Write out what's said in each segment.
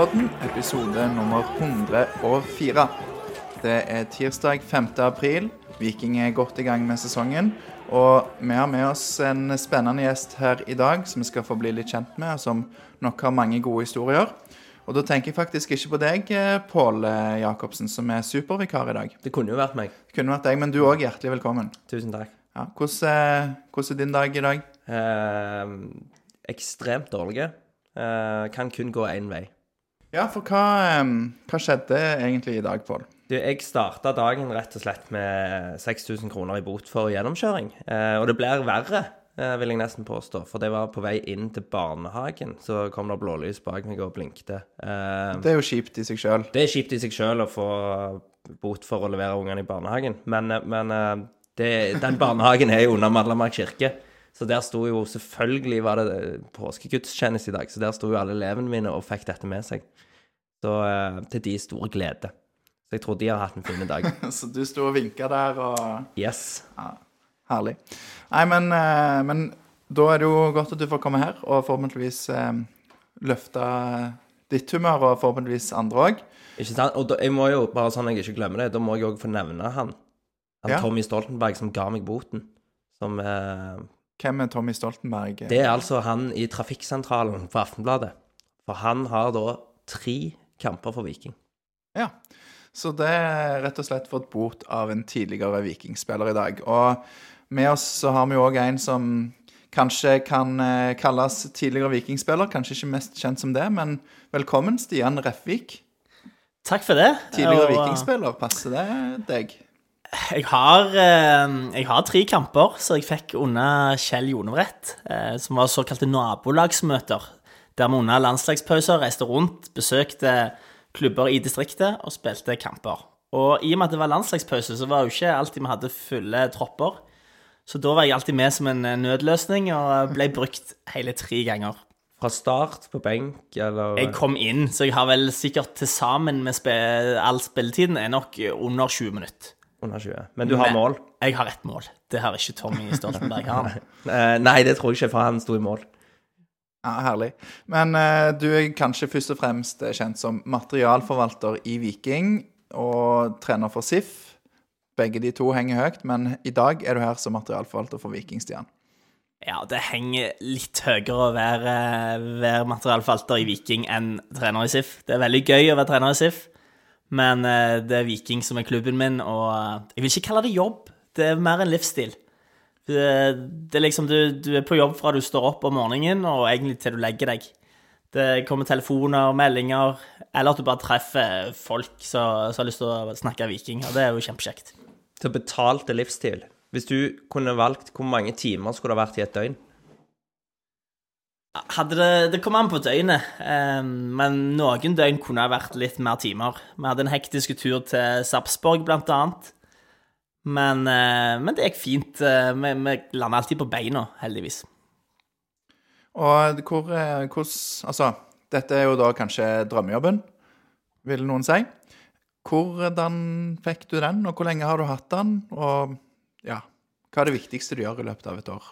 Vikingpodden, episode nummer 104. Det er tirsdag 5. april. Viking er godt i gang med sesongen. Og vi har med oss en spennende gjest her i dag som vi skal få bli litt kjent med, og som nok har mange gode historier. Og da tenker jeg faktisk ikke på deg, Pål Jacobsen, som er supervikar i dag. Det kunne jo vært meg. Det kunne vært deg, men du òg hjertelig velkommen. Tusen takk. Ja, hvordan, hvordan er din dag i dag? Eh, ekstremt dårlig. Eh, kan kun gå én vei. Ja, for hva, em, hva skjedde egentlig i dag, Pål? Jeg starta dagen rett og slett med 6000 kroner i bot for gjennomkjøring. Eh, og det blir verre, eh, vil jeg nesten påstå. For det var på vei inn til barnehagen, så kom det blålys bak meg og blinkte. Eh, Det er jo kjipt i seg sjøl. det er kjipt i seg sjøl å få bot for å levere ungene i barnehagen, men, men det, den barnehagen er jo under Madlamark kirke. Så der sto jo Selvfølgelig var det påskegudstjeneste i dag, så der sto jo alle elevene mine og fikk dette med seg. Så eh, til de store glede. Så jeg tror de har hatt en fin dag. Så du sto og vinka der og Yes. Herlig. Nei, men, eh, men da er det jo godt at du får komme her og forhåpentligvis eh, løfte ditt humør, og forhåpentligvis andre òg. Ikke sant? Og da, jeg må jo, bare sånn jeg ikke glemmer det, da må jeg òg få nevne han. Han Ja. Tommy Stoltenberg som ga meg boten. Som eh, Hvem er Tommy Stoltenberg? Det er altså han i trafikksentralen på Aftenbladet. For han har da tre kamper for Viking. Ja. Så det er rett og slett fått bot av en tidligere vikingspiller i dag. Og med oss så har vi jo òg en som kanskje kan eh, kalles tidligere vikingspiller. Kanskje ikke mest kjent som det, men velkommen, Stian Refvik. Takk for det. Tidligere Og, vikingspiller. Passer det deg? Jeg har, eh, jeg har tre kamper som jeg fikk under Kjell Jonevret, eh, som var såkalte nabolagsmøter. Der vi under landslagspauser reiste rundt, besøkte klubber i distriktet og spilte kamper. Og i og med at det var landslagspause, så var jo ikke alltid vi hadde fulle tropper. Så da var jeg alltid med som en eh, nødløsning og ble brukt hele tre ganger. Fra start på benk, eller Jeg kom inn, så jeg har vel sikkert til sammen med spe all spilletiden er nok under 20 minutter. under 20. Men du har Men mål? Jeg har ett mål. Det har ikke Tommy Stoltenberg. Eh, nei, det tror jeg ikke, for han sto i mål. Ja, Herlig. Men eh, du er kanskje først og fremst kjent som materialforvalter i Viking og trener for SIF. Begge de to henger høyt, men i dag er du her som materialforvalter for Vikingstian. Ja, det henger litt høyere å være, være materialforvalter i Viking enn trener i SIF. Det er veldig gøy å være trener i SIF, men eh, det er Viking som er klubben min, og eh, jeg vil ikke kalle det jobb. Det er mer en livsstil. Det, det er liksom, du, du er på jobb fra du står opp om morgenen og egentlig til du legger deg. Det kommer telefoner, meldinger, eller at du bare treffer folk som, har lyst til å snakke Viking, og det er jo kjempekjekt. Til betalte livsstil. Hvis du kunne valgt hvor mange timer skulle det vært i et døgn? Hadde det, det kom an på døgnet, eh, men noen døgn kunne ha vært litt mer timer. Vi hadde en hektisk tur til Sarpsborg, blant annet. Men, eh, men det gikk fint. Eh, Vi, vi landa alltid på beina, heldigvis. Og hvor, eh, hvordan Altså, dette er jo da kanskje drømmejobben, vil noen si. Hvordan fikk du den, og hvor lenge har du hatt den? Og ja, hva er det viktigste du gjør i løpet av et år?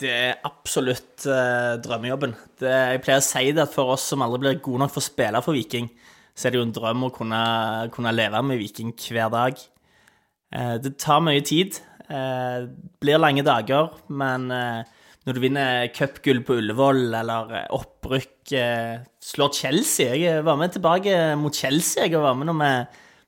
Det er absolutt eh, drømmejobben. Det, jeg pleier å si det at for oss som aldri blir gode nok for å spille for Viking, så er det jo en drøm å kunne, kunne leve med Viking hver dag. Eh, det tar mye tid. det blir lange dager, men eh, når du vinner cupgull på Ullevål eller eh, opprykk eh, Slår Chelsea Jeg var med tilbake mot Chelsea jeg var med når vi,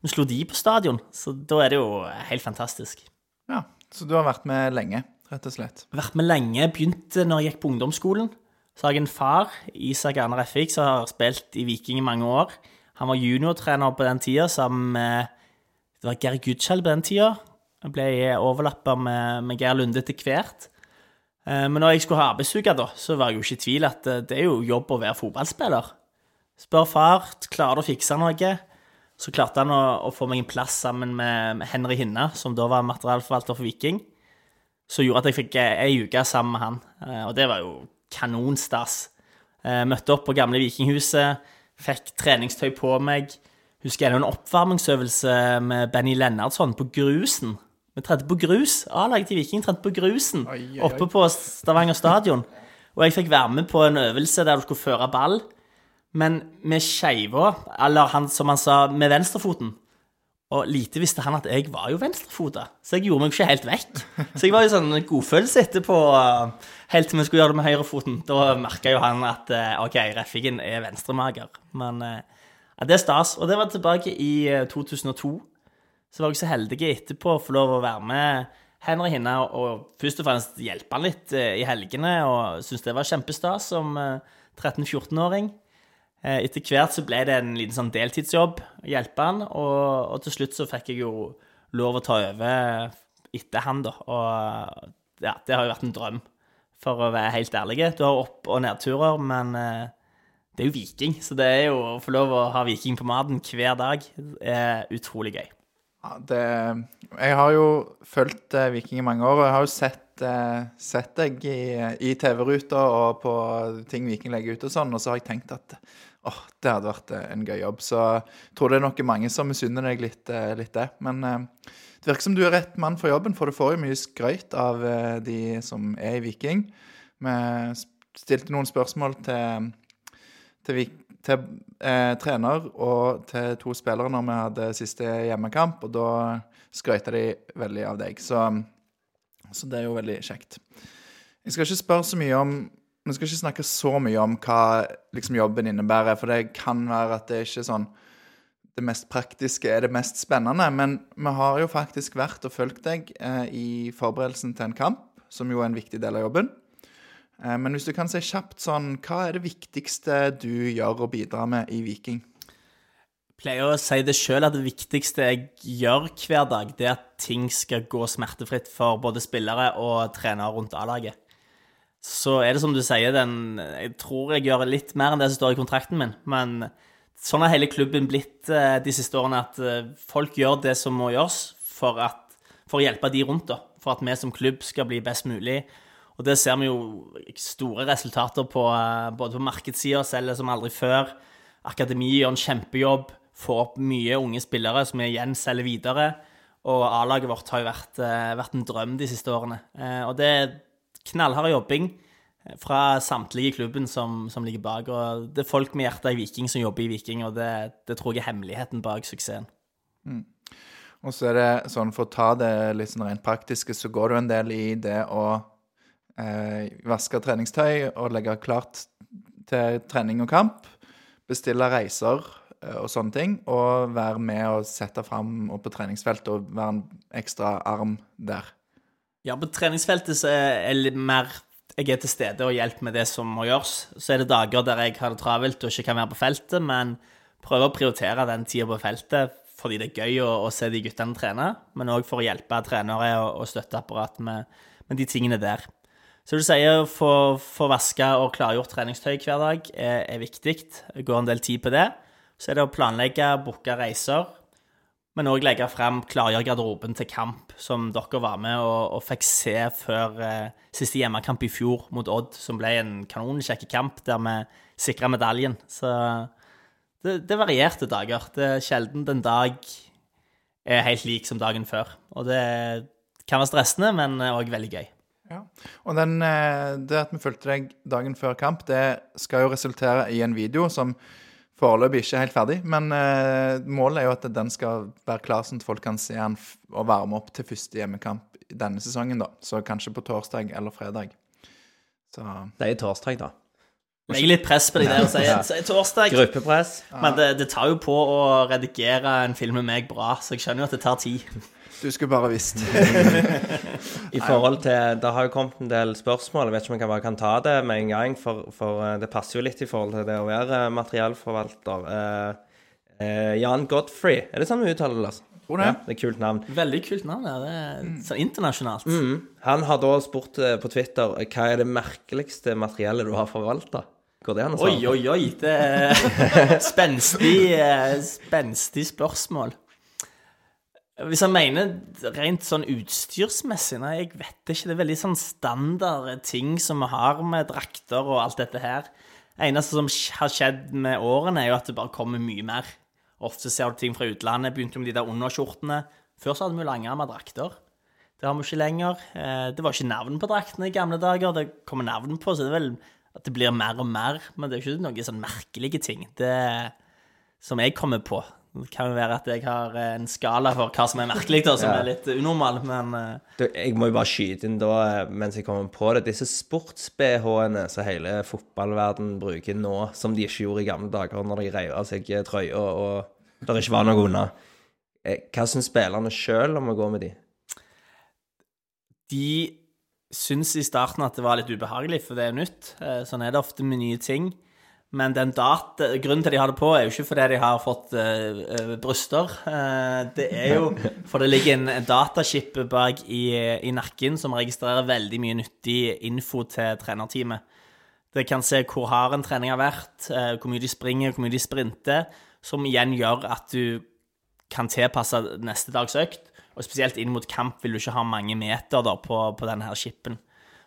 vi slo de på stadion. Så da er det jo helt fantastisk. Ja, så du har vært med lenge, rett og slett. vært med lenge. Begynte når jeg gikk på ungdomsskolen. Så har jeg en far, Isak Arne Refvik, som har spilt i Viking i mange år. Han var juniortrener på den tida sammen med Det var Geir Gudskjell på den tida. Jeg ble overlappa med, med Geir Lunde etter hvert. Eh, Men når jeg skulle ha arbeidsuke, da, så var jeg jo ikke i tvil at eh, det er jo jobb å være fotballspiller. Spør far klarer du å fikse noe. Så klarte han å, å få meg en plass sammen med, med Henry Hinna, som da var materialforvalter for Viking som gjorde at jeg fikk eh, ei uke sammen med han. Eh, Og det var jo kanonstas. Eh, Møtte opp på gamle Vikinghuset, fikk treningstøy på meg. Husker jeg en oppvarmingsøvelse med Benny Lennartson på grusen. Vi trente på grus. A-laget til Viking trente på grusen Oi, oi, oi. oppe på Stavanger stadion. Og jeg fikk være med på en øvelse der du skulle føre ball. Men med skeiva, eller han, som han sa, med venstrefoten Og lite visste han at jeg var jo venstrefota, så jeg gjorde meg ikke helt vekk. Så jeg var jo sånn godfølelse etterpå, helt til vi skulle gjøre det med høyrefoten. Da merka jo han at uh, OK, Reffingen er venstremager. Men uh, ja, det er stas. Og det var tilbake i uh, 2002. Så var jeg så heldig etterpå å få lov å være med Henry Hinna og, først og fremst hjelpe han litt uh, i helgene, og syntes det var kjempestas som uh, 13-14-åring. Eh, Etter hvert så ble det en liten sånn deltidsjobb å hjelpe han, og, og til slutt så fikk jeg jo lov å ta over etter han, da. Og ja, det har jo vært en drøm, for å være helt ærlig. Du har opp- og nedturer, men eh, det er jo Viking, så det er jo å få lov å ha Viking på maten hver dag er utrolig gøy. Ja, det, jeg har jo fulgt eh, Viking i mange år, og jeg har jo sett, eh, sett deg i, i TV-ruta og på ting Viking legger ut og sånn, og så har jeg tenkt at åh, det hadde vært eh, en gøy jobb. Så jeg tror det er nok mange som misunner deg litt, eh, litt det. Men eh, det virker som du er rett mann for jobben, for du får jo mye skrøyt av de som er i Viking. Vi stilte noen spørsmål til, til, til eh, trener og til to spillere når vi hadde siste hjemmekamp, og da skrøyta de veldig av deg. Så, så det er jo veldig kjekt. Jeg skal ikke spørre så mye om Vi skal ikke snakke så mye om hva liksom, jobben innebærer, for det kan være at det er ikke sånn det mest praktiske er det mest spennende, men vi har jo faktisk vært og fulgt deg eh, i forberedelsen til en kamp, som jo er en viktig del av jobben. Eh, men hvis du kan si kjapt sånn, hva er det viktigste du gjør og bidrar med i Viking? Jeg pleier å si det sjøl at det viktigste jeg gjør hver dag, det er at ting skal gå smertefritt for både spillere og trenere rundt A-laget. Så er det som du sier, den Jeg tror jeg gjør litt mer enn det som står i kontrakten min, men sånn har hele klubben blitt eh, de siste årene, at eh, folk gjør det som må gjøres for, at, for å hjelpe de rundt, da. For at vi som klubb skal bli best mulig. Og det ser vi jo store resultater på, eh, både på markedssida, selger som aldri før. Akademiet gjør en kjempejobb, får opp mye unge spillere som vi igjen selger videre. Og A-laget vårt har jo vært, eh, vært en drøm de siste årene. Eh, Og det er knallhard jobbing fra samtlige i klubben som, som ligger bak. Og det er folk med hjertet i Viking som jobber i Viking, og det, det tror jeg er hemmeligheten bak suksessen. Og så er det sånn, for å ta det litt sånn rent praktiske, så går jo en del i det å eh, vaske treningstøy og legge klart til trening og kamp. Bestille reiser eh, og sånne ting. Og være med og sette fram og på treningsfeltet og være en ekstra arm der. Ja, på treningsfeltet så er jeg litt mer jeg er til stede og hjelper med det som må gjøres. Så er det dager der jeg har det travelt og ikke kan være på feltet, men prøver å prioritere den tida på feltet fordi det er gøy å, å se de guttene trene, men òg for å hjelpe trenere og, og støtteapparat med, med de tingene der. Så du sier å få, vaska og klargjort treningstøy hver dag er, er viktig. Det går en del tid på det. Så er det å planlegge, booke reiser, men òg legge frem, klargjøre garderoben til kamp, som dere var med og, og fikk se før eh, siste hjemmekamp i fjor mot Odd, som ble en kanonkjekk kamp der vi sikra medaljen. Så det, det er varierte dager. Det er sjelden en dag er helt lik som dagen før. Og det kan være stressende, men òg veldig gøy. Ja. Og den, eh, det at vi fulgte deg dagen før kamp, det skal jo resultere i en video som foreløpig ikke er helt ferdig. Men eh, målet er jo at den skal være klar sånn at folk kan se den og varme opp til første hjemmekamp i denne sesongen, da. Så kanskje på torsdag eller fredag. Så Det er torsdag, da. Legger litt press på de der og sier sier torsdag. Gruppepress. Men det, det tar jo på å redigere en film med meg bra, så jeg skjønner jo at det tar tid. Du skulle bare visst. I forhold til, Det har jo kommet en del spørsmål. Jeg vet ikke om jeg kan bare kan ta det med en gang, for, for eh, det passer jo litt i forhold til det å være eh, materialforvalter. Eh, eh, Jan Godfrey, er det sånn vi uttaler det? Lars? Tror det. Ja, det er et kult navn. Veldig kult navn. Ja. Det er sånn internasjonalt. Han har da spurt på Twitter hva er det merkeligste materiellet du har forvalta. Går det an å svare? Oi, oi, oi. Det er spenstig, spenstig spørsmål. Hvis han mener rent sånn utstyrsmessig Nei, jeg vet ikke. Det er veldig sånn standard ting som vi har med drakter og alt dette her. eneste som har skjedd med årene, er jo at det bare kommer mye mer. Ofte ser du ting fra utlandet. Begynte med de der underskjortene. Før så hadde vi jo langarma drakter. Det har vi ikke lenger. Eh, Det var ikke navn på draktene i gamle dager. Det kommer navn på, så det er vel at det blir mer og mer. Men det er jo ikke noen sånn merkelige ting. Det som jeg kommer på. Det kan jo være at jeg har eh, en skala for hva som er merkelig, da, som Ja. er litt unormal, men eh, Du, jeg må jo bare skyte inn da, eh, mens jeg kommer på det, disse sports-BH-ene som hele fotballverden bruker nå, som de ikke gjorde i gamle dager når de reiv av seg trøya og, det ikke var noe unna. Hva syns spillerne sjøl om å gå med de? de syns i starten at det var litt ubehagelig, for det er nytt. Sånn er det ofte med nye ting. Men den data, grunnen til de har det på, er jo ikke fordi de har fått eh, bryster. Uh, det er jo for det ligger en en datachip bak i, i nakken som registrerer veldig mye nyttig info til trenerteamet. Det kan se hvor hard en trening har vært, uh, hvor mye de springer, hvor mye de sprinter, som igjen gjør at du kan tilpasse neste dags økt. Og spesielt inn mot kamp vil du ikke ha mange meter da, på, på denne her chipen.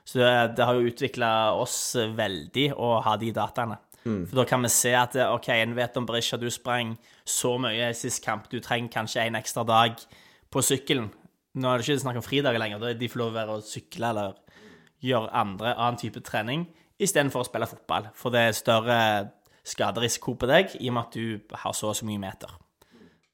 Så det, det har jo utvikla oss veldig å ha de dataene. For da kan vi se at OK, en vet om Berisha, du sprang så mye sist kamp, du trenger kanskje en ekstra dag på sykkelen. Nå er det ikke snakk om fridager lenger, da er de får lov å være å sykle eller gjøre andre, annen type trening istedenfor å spille fotball. For det er større skaderisiko på deg i og med at du har så og så mye meter.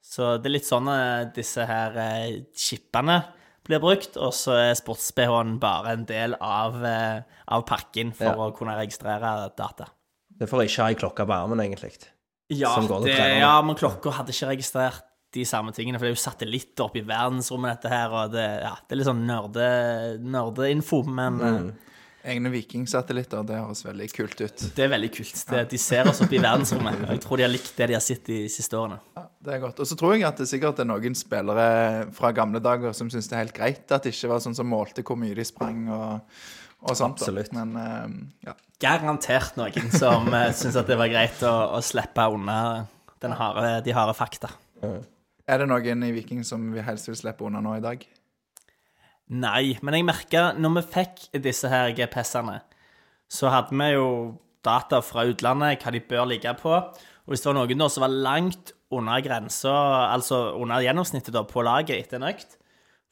Så det er litt sånn at disse her eh, chipene blir brukt, og så er sports-BH-en bare en del av, eh, av pakken for Ja. å kunne registrere data. Det får ikke ha ei klokke på armen, egentlig. Ja, det, ja, men klokka hadde ikke registrert de samme tingene, for det er jo satellitter oppe i verdensrommet, dette her, og det, ja, det er litt sånn nerde- nerdeinfo, men mm. Egne vikingsatellitter, det høres veldig kult ut. det er veldig kult. Det, de ser oss oppe i verdensrommet, jeg tror de har likt det de har sett de siste årene. Ja, det er godt. Og så tror jeg at det sikkert er noen spillere fra gamle dager som syns det er helt greit at det ikke var sånn som målte hvor mye de sprang og, og sånt. Absolutt. Men uh, ja. Garantert noen som uh, syns at det var greit å, å slippe unna den harde, de harde fakta. Er det noen i Viking som vi helst vil slippe unna nå i dag? Nei, men jeg merka når vi fikk disse her GPS-ene, så hadde vi jo data fra utlandet, hva de bør ligge på. Og hvis det var noen da som var langt under grensa, altså under gjennomsnittet da, på laget etter en økt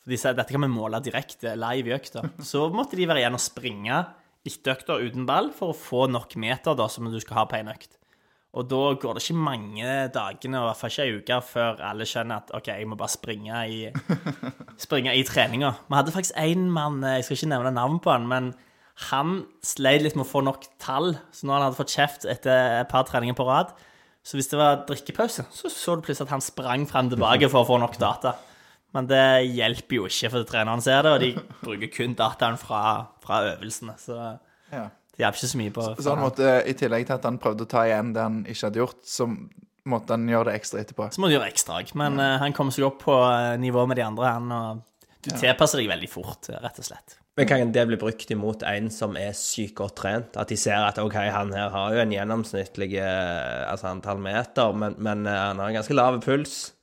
For de sa dette kan vi måle direkte live i økta. Så måtte de være igjen og springe etter økta uten ball for å få nok meter da, som du skal ha på en økt. Og da går det ikke mange dagene, og i hvert fall ikke ei uke, før alle skjønner at OK, jeg må bare springe i springe i treninga. Vi hadde faktisk én mann, eh, jeg skal ikke nevne navn på han, men han sleit litt med å få nok tall. Så når han hadde fått kjeft etter et par treninger på rad, så hvis det var drikkepause, så så du plutselig at han sprang frem tilbake for å få nok data. Men det hjelper jo ikke, for treneren ser det, og de bruker kun dataen fra, fra øvelsene. Så Ja. det hjelper ikke så mye på Så han måtte, I tillegg til at han prøvde å ta igjen det han ikke hadde gjort, så måtte han gjøre det ekstra etterpå. Så må du gjøre ekstra òg. Men uh, han kommer seg opp på eh, nivå med de andre, han. Og du tilpasser deg veldig fort, eh, rett og slett. Men kan det bli brukt imot en som er sykt godt trent? At de ser at OK, han her har jo en gjennomsnittlig altså antall meter, men, men han har en ganske lav puls.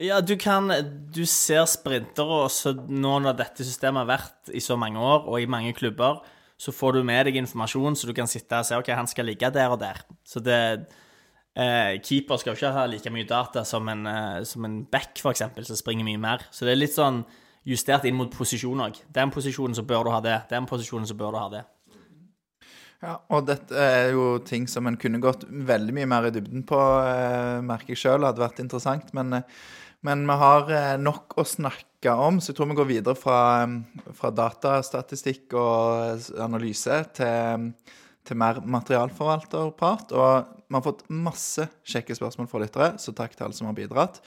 Ja, du kan Du ser sprintere, og så nå når dette systemet har vært i så mange år, og i mange klubber, så får du med deg informasjon, så du kan sitte og se OK, han skal ligge der og der. Så det eh, Keeper skal jo ikke ha like mye data som en, eh, som en back, eksempel, som springer mye mer. Så det er litt sånn justert inn mot posisjon òg. Den posisjonen så bør du ha det. Den posisjonen så bør du ha det. Ja, og dette er jo ting som en kunne gått veldig mye mer i dybden på, eh, merker jeg sjøl. Hadde vært interessant. Men, eh, men vi har eh, nok å snakke om, så jeg tror vi går videre fra, eh, fra datastatistikk og analyse til, til mer materialforvalterpart. Og vi har fått masse kjekke spørsmål fra lyttere, så takk til alle som har bidratt.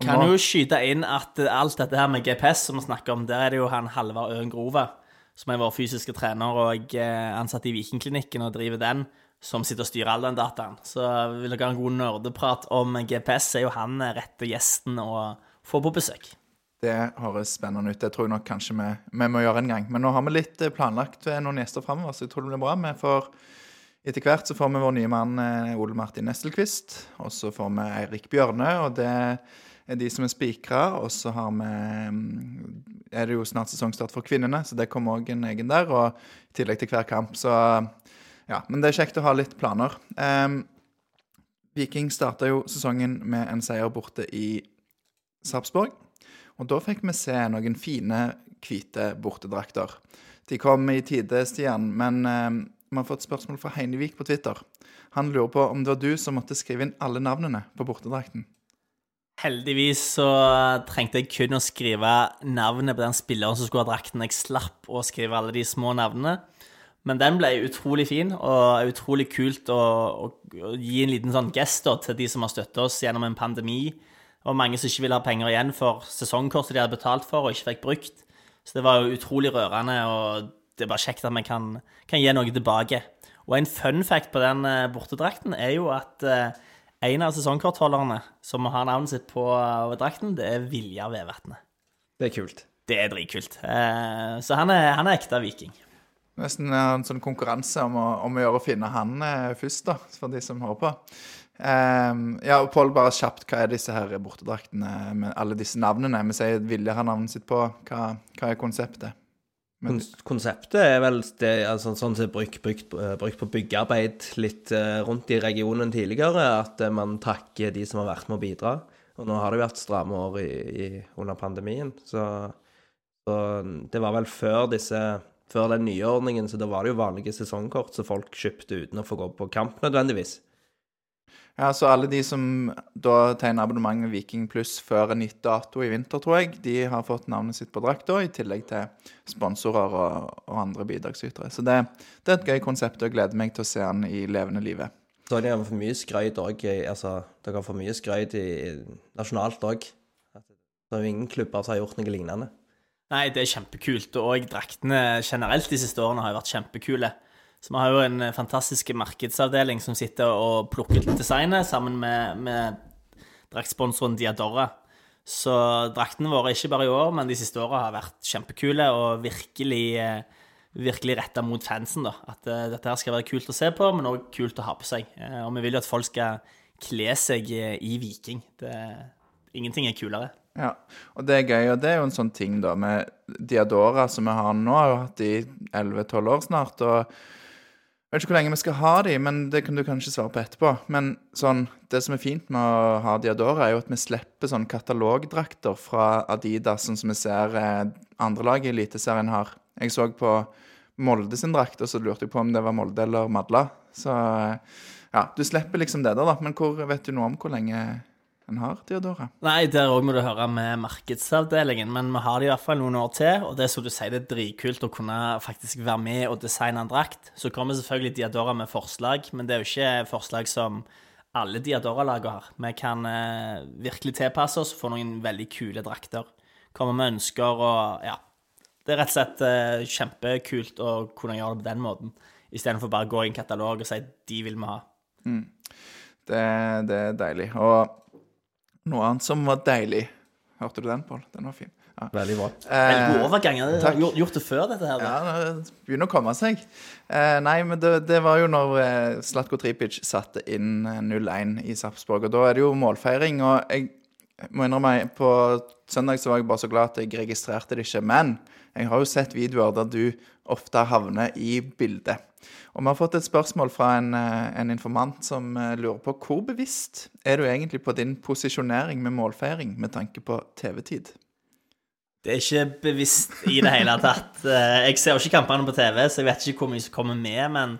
Og Kan nå- jo skyte inn at eh, alt dette her med GPS som vi snakker om, der er det jo han Halvard Øen Grove, som er vår fysiske trener og ansatt i Vikingklinikken og driver den, som sitter og styrer all den dataen. Så vil dere ha en god nerdeprat om GPS, er jo han eh, rette gjesten å få på besøk. Det høres spennende ut. Det tror jeg nok kanskje vi, vi må gjøre en gang. Men nå har vi litt eh, planlagt ved noen gjester framover, så jeg tror det blir bra. Vi får, etter hvert så får vi vår nye mann eh, Ole Martin Nesselquist. Og så får vi Eirik Bjørne, og det er de som er spikra. Og så har vi mm, er det jo snart sesongstart for kvinnene, så det kommer òg en egen der. Og i tillegg til hver kamp, så ja. Men det er kjekt å ha litt planer. Um, Viking starta jo sesongen med en seier borte i Sarpsborg. Og da fikk vi se noen fine, hvite bortedrakter. De kom i tide, Stian, men Vi har fått spørsmål fra Heinevik på Twitter. Han lurer på om det var du som måtte skrive inn alle navnene på bortedrakten. Heldigvis så trengte jeg kun å skrive navnet på den spilleren som skulle ha drakten. Jeg slapp å skrive alle de små navnene. Men den ble utrolig fin, og utrolig kult å, å, å gi en liten sånn gest til de som har støttet oss gjennom en pandemi. Og mange som ikke ville ha penger igjen for sesongkortet de hadde betalt for og ikke fikk brukt. Så det var jo utrolig rørende, og det er bare kjekt at vi kan, kan gi noe tilbake. Og en fun fact på den eh, bortedrakten er jo at eh, en av sesongkortholderne som har navnet sitt på eh, drakten, det er Vilja Vevatnet. Det er kult. Det er dritkult. Så han er, han er ekte viking. Nesten en sånn konkurranse om å, om å gjøre å finne han eh, først, da, for de som hører på. Um, ja, og Pål, bare kjapt, hva er disse her bortedraktene med alle disse navnene? Vi sier Vilje har navnet sitt på. Hva, hva er konseptet? Men- Konseptet er vel det, altså, sånn som brukt, brukt, eh, brukt på byggearbeid litt eh, rundt i regionen tidligere, at man takker de som har vært med å bidra. Og nå har det jo vært stramme år i, i, under pandemien, så, så det var vel før disse før den nye ordningen, så da var det jo vanlige sesongkort som folk kjøpte uten å få gå på kamp nødvendigvis. Ja, så alle de som da tegner abonnement med Viking pluss før en gitt dato i vinter, tror jeg, de har fått navnet sitt på drakta, i tillegg til sponsorer og, og andre bidragsytere. Så det, det er et gøy konsept, og jeg gleder meg til å se den i levende livet. Så dere har for mye skrøyt òg, altså Dere har for mye skrøyt i, nasjonalt òg. Det er jo ingen klubber som har gjort noe lignende. Nei, det er kjempekult. Og draktene generelt de siste årene har jo vært kjempekule. Så vi har jo en eh, fantastisk markedsavdeling som sitter og plukker ut designet sammen med, med draktsponsoren Diadora. Så draktene våre, ikke bare i år, men de siste åra har vært kjempekule og virkelig, eh, virkelig retta mot fansen. da. At uh, dette her skal være kult å se på, men òg kult å ha på seg. Uh, og vi vil jo at folk skal kle seg i viking. Det, ingenting er kulere. Ja, og det er gøy, og det er jo en sånn ting da med Diadora som vi har nå, har jo hatt de 11-12 år snart, og jeg vet ikke hvor lenge vi skal ha de, men det kan du kanskje svare på etterpå. Men sånn, det som er fint med å ha Diadora, er jo at vi slipper sånn katalogdrakter fra Adidas, sånn som vi ser eh, andre lag i Eliteserien har. Jeg så på Molde sin drakt, og så lurte jeg på om det var Molde eller Madla. Så ja, du slipper liksom det der, da. Men hvor, vet du noe om hvor lenge en har Diadora? Nei, der òg må du høre med markedsavdelingen, men vi har det i hvert fall noen år til. Og det er som du sier, det er dritkult å kunne faktisk være med og designe en drakt. Så kommer selvfølgelig Diadora med forslag, men det er jo ikke forslag som alle Diadora-lagene har. Vi kan eh, virkelig tilpasse oss og få noen veldig kule drakter. Komme med ønsker og ja. Det er rett og slett eh, kjempekult å kunne gjøre det på den måten, istedenfor bare å gå i en katalog og si 'de vil vi ha'. Det, det er deilig. Og noe annet som var deilig Hørte du den, Pål? Den var fin. Ja. Veldig bra. Veldig god overgang. Jeg har gjort, gjort det før, dette her. da. Ja, det begynner å komme seg. Eh, nei, men det, det var jo når eh, Slatko Tripic satte inn eh, 0-1 i Sarpsborg. Og da er det jo målfeiring. Og jeg må innrømme, på søndag så var jeg bare så glad at jeg registrerte det ikke. Men jeg har jo sett videoer der du ofte havner i bildet. Og vi har fått et spørsmål fra en, eh, en informant som eh, lurer på hvor bevisst er du egentlig på din posisjonering med målfeiring med tanke på TV-tid? Det er ikke bevisst i det hele tatt. Eh, Jeg ser jo ikke kampene på TV, så jeg vet ikke hvor mye som kommer med, men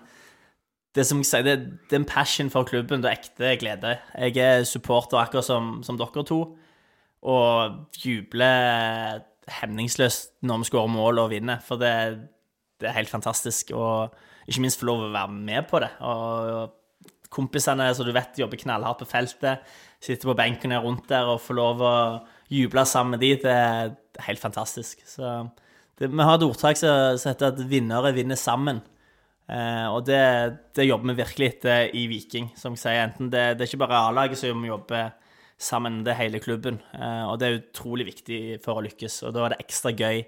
det som jeg sier, det, det er en passion for klubben, det er ekte glede. Jeg er supporter akkurat som, som dere to, og jubler hemningsløst når vi skårer mål og vinner, for det, det er helt fantastisk. Og ikke minst få lov å være med på det. Og kompisene som du vet jobber knallhardt på feltet, sitter på benken rundt der og får lov å juble sammen med de, det er helt fantastisk. Så det, vi har et ordtak som heter at vinnere vinner sammen. Eh, og det, det jobber vi virkelig etter i Viking. Som jeg sier, enten det, det er ikke bare A-laget som jobber sammen, det er hele klubben. Eh, og det er utrolig viktig for å lykkes. Og da er det ekstra gøy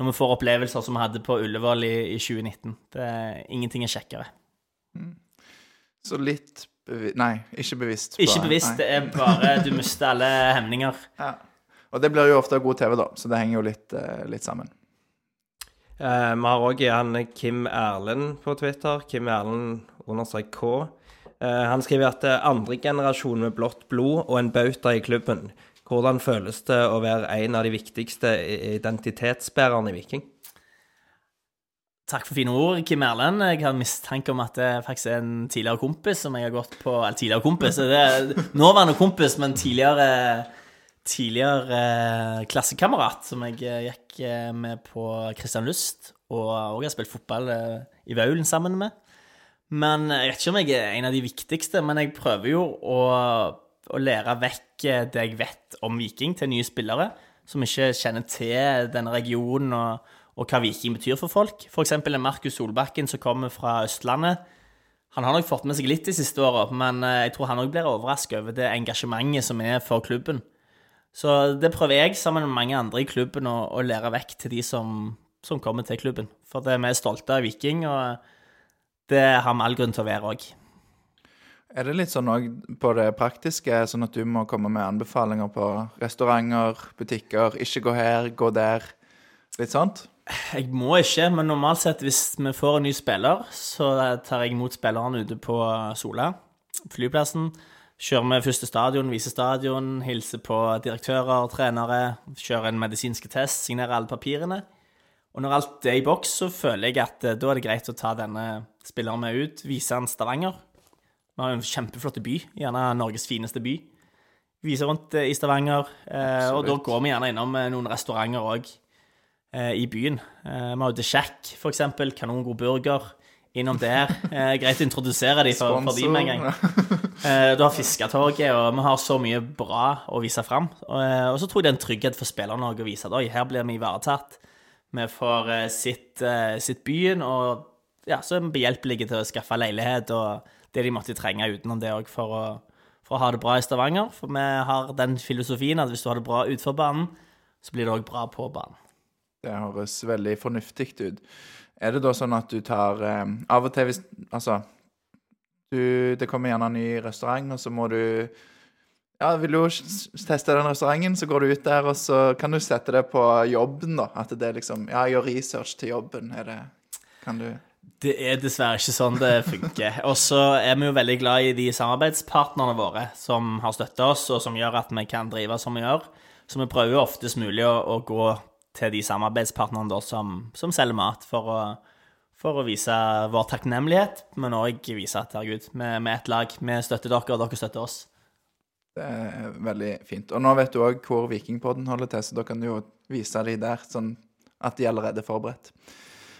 når vi får opplevelser som vi hadde på Ullevål i, i 2019. Det ingenting er kjekkere. Så litt bevisst Nei, ikke bevisst. Bare. Ikke bevisst, det er bare du mister alle hemninger. Ja. Og det blir jo ofte god TV, da, så det henger jo litt, eh, litt sammen. Eh, vi har òg han Kim Erlend på Twitter. Kim Erlend understrek K. Eh, han skriver at det er andre generasjon med blått blod og en bauta i klubben. Hvordan føles det å være en av de viktigste identitetsbærerne i Viking? Takk for fine ord, Kim Erlend. Jeg har mistanke om at det faktisk er en tidligere kompis som jeg har gått på Eller tidligere kompis, det er nåværende kompis, men tidligere Tidligere eh, klassekamerat som jeg eh, gikk eh, med på Kristian Lust, og òg har spilt fotball i Vaulen sammen med. Men jeg vet ikke om jeg er en av de viktigste, men jeg prøver jo å, å lære vekk det jeg vet om Viking til nye spillere som ikke kjenner til denne regionen og, og hva Viking betyr for folk. Eksempel Markus Solbakken som kommer fra Østlandet. Han har nok fått med seg litt de siste åra, men jeg tror han òg blir overraska over det engasjementet som er for klubben. Så det prøver jeg, sammen med mange andre i klubben, å, å lære vekk til de som, som kommer til klubben. For det, vi er stolte av Viking, og det har vi all grunn til å være òg. Er det litt sånn òg på det praktiske, sånn at du må komme med anbefalinger på restauranter, butikker, ikke gå her, gå der, litt sånt? Jeg må ikke, men normalt sett hvis vi får en ny spiller, så tar jeg imot spilleren ute på Sola, flyplassen. Kjører vi første stadion, viser stadion, hilser på direktører, trenere, kjører en medisinske test, signerer alle papirene. Og når alt er i boks, så føler jeg at eh, da er det greit å ta denne spilleren med ut, vise han Stavanger. Vi har jo en kjempeflott by, gjerne Norges fineste by. Vise rundt eh, i Stavanger, eh, og da Absolutt. går vi gjerne innom eh, noen restauranter òg eh, i byen. Eh, vi har jo The Shack, for eksempel. Kanongod burger. Innom der. Eh, greit å introdusere dem for, for de med en gang. Eh, Du har Fisketorget, og vi har så mye bra å vise fram. Og, eh, og så tror jeg det er en trygghet for spillerne å vise at oi, her blir vi ivaretatt. Vi får eh, sitt, eh, sitt byen, og ja, så er vi behjelpelige til å skaffe leilighet og det de måtte trenge utenom det òg for, for å ha det bra i Stavanger. For vi har den filosofien at hvis du har det bra utenfor banen, så blir det òg bra på banen. Det høres veldig fornuftig ut. Er det da sånn at du tar eh, Av og til hvis Altså, du, det kommer gjerne en ny restaurant, og så må du Ja, vil du teste den restauranten, så går du ut der, og så kan du sette det på jobben, da. At det er liksom Ja, gjør research til jobben. Er det Kan du Det er dessverre ikke sånn det funker. Og så er vi jo veldig glad i de samarbeidspartnerne våre som har støtta oss, og som gjør at vi kan drive som vi gjør. Så vi prøver jo oftest mulig å, å gå til de samarbeidspartnerne da som, som selger mat, for å, for å vise vår takknemlighet, men òg vise at herregud, vi er ett lag. Vi støtter dere, og dere støtter oss. Det er veldig fint. Og nå vet du òg hvor Vikingpodden holder til, så da kan du jo vise de der, sånn at de allerede er forberedt.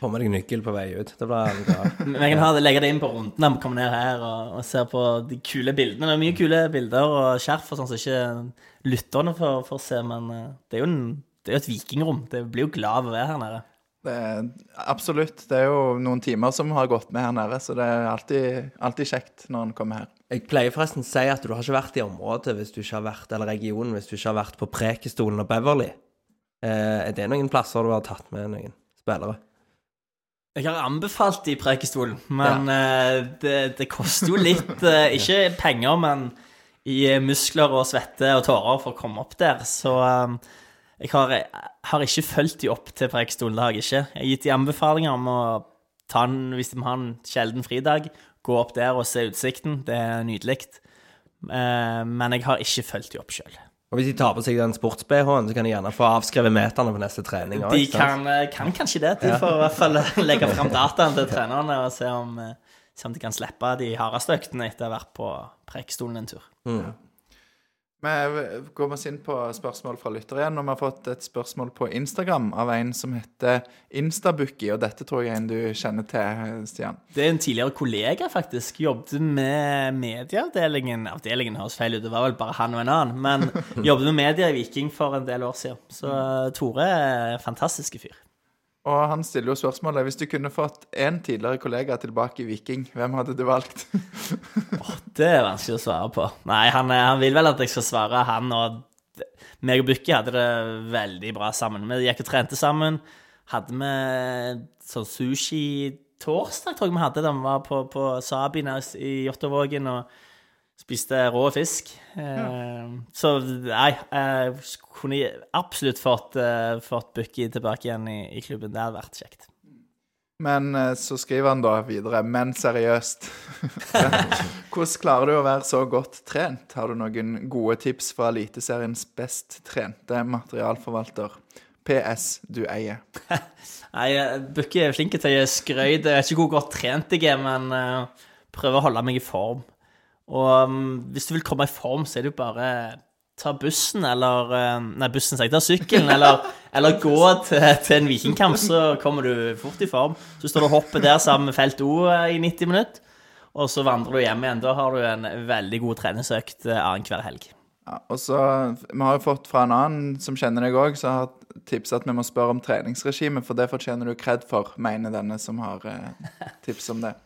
Få med deg nøkkel på vei ut. Det blir bra. Vi kan det, legge det inn på runden når vi kommer ned her og, og ser på de kule bildene. Det er mye kule bilder og skjerf og sånn som ikke lytterne får, får se, men eh, det er jo en, det er jo et vikingrom. Det blir jo glad av å være her nede. Det er, absolutt. Det er jo noen timer som har gått med her nede, så det er alltid, alltid kjekt når en kommer her. Jeg pleier forresten å si at du har ikke vært i området hvis du ikke har vært, eller regionen hvis du ikke har vært på Prekestolen og Beverly. Eh, er det noen plasser du har tatt med noen spillere? Jeg har anbefalt i Prekestolen, men eh, det, det koster jo litt eh, Ikke penger, men i muskler og svette og tårer for å komme opp der. Så jeg har, har ikke fulgt de opp til Preikestolen, det har jeg ikke. Jeg har gitt de anbefalinger om å ta den hvis de har en sjelden fridag, gå opp der og se utsikten. Det er nydelig. Eh, men jeg har ikke fulgt de opp sjøl. Og hvis de tar på seg den sports-BH-en, så kan de gjerne få avskrevet meterne på neste trening. også, De kan, eh, kan kanskje det. De får i hvert fall legge fram dataen til trenerne og se om, eh, se om de kan slippe de hardeste øktene etter å ha vært på Preikestolen en tur. Vi går oss inn på spørsmål fra lyttere igjen, og vi har fått et spørsmål på Instagram av en som heter Instabookie, og dette tror jeg er en du kjenner til, Stian. Det er en tidligere kollega, faktisk. Jobbet med medieavdelingen Avdelingen høres feil ut, det var vel bare han og en annen. Men jobbet med media i Viking for en del år siden. Så eh, Tore er en fantastisk fyr. Og han stiller jo spørsmålet hvis du kunne fått en tidligere kollega tilbake i Viking, hvem hadde du valgt? Det er vanskelig å svare på. Nei, han, eh, han vil vel at jeg skal svare han, og meg og Bukki hadde det veldig bra sammen. Vi gikk og trente sammen. Hadde vi sånn sushi torsdag, tror jeg vi hadde, da vi var på, på Sabina i Jåttåvågen og spiste rå fisk. Ja. så nei, jeg kunne absolutt fått, uh, fått Bukki tilbake igjen i, i klubben. Det hadde vært kjekt. Men eh, så skriver han da videre, men seriøst. Hvordan klarer du å være så godt trent? Har du noen gode tips fra Eliteseriens best trente materialforvalter? PS du eier. Nei, Bukki er flink til å gi skryt. Jeg vet ikke hvor godt trent jeg er, men eh, prøver å holde meg i form. Og um, hvis du vil komme i form, så er det jo bare ta bussen, eller eh, Nei, bussen, sier jeg. Ta sykkelen, eller, eller gå til, til en vikingkamp, så kommer du fort i form. Så står du og hopper der sammen med Felt O eh, i 90 minutter, og så vandrer du hjem igjen. Da har du en veldig god treningsøkt eh, annenhver helg. Ja, og så, Vi har jo fått fra en annen som kjenner deg òg, som har tipsa at vi må spørre om treningsregimet, for det fortjener du kred for, mener denne som har eh, tips om det.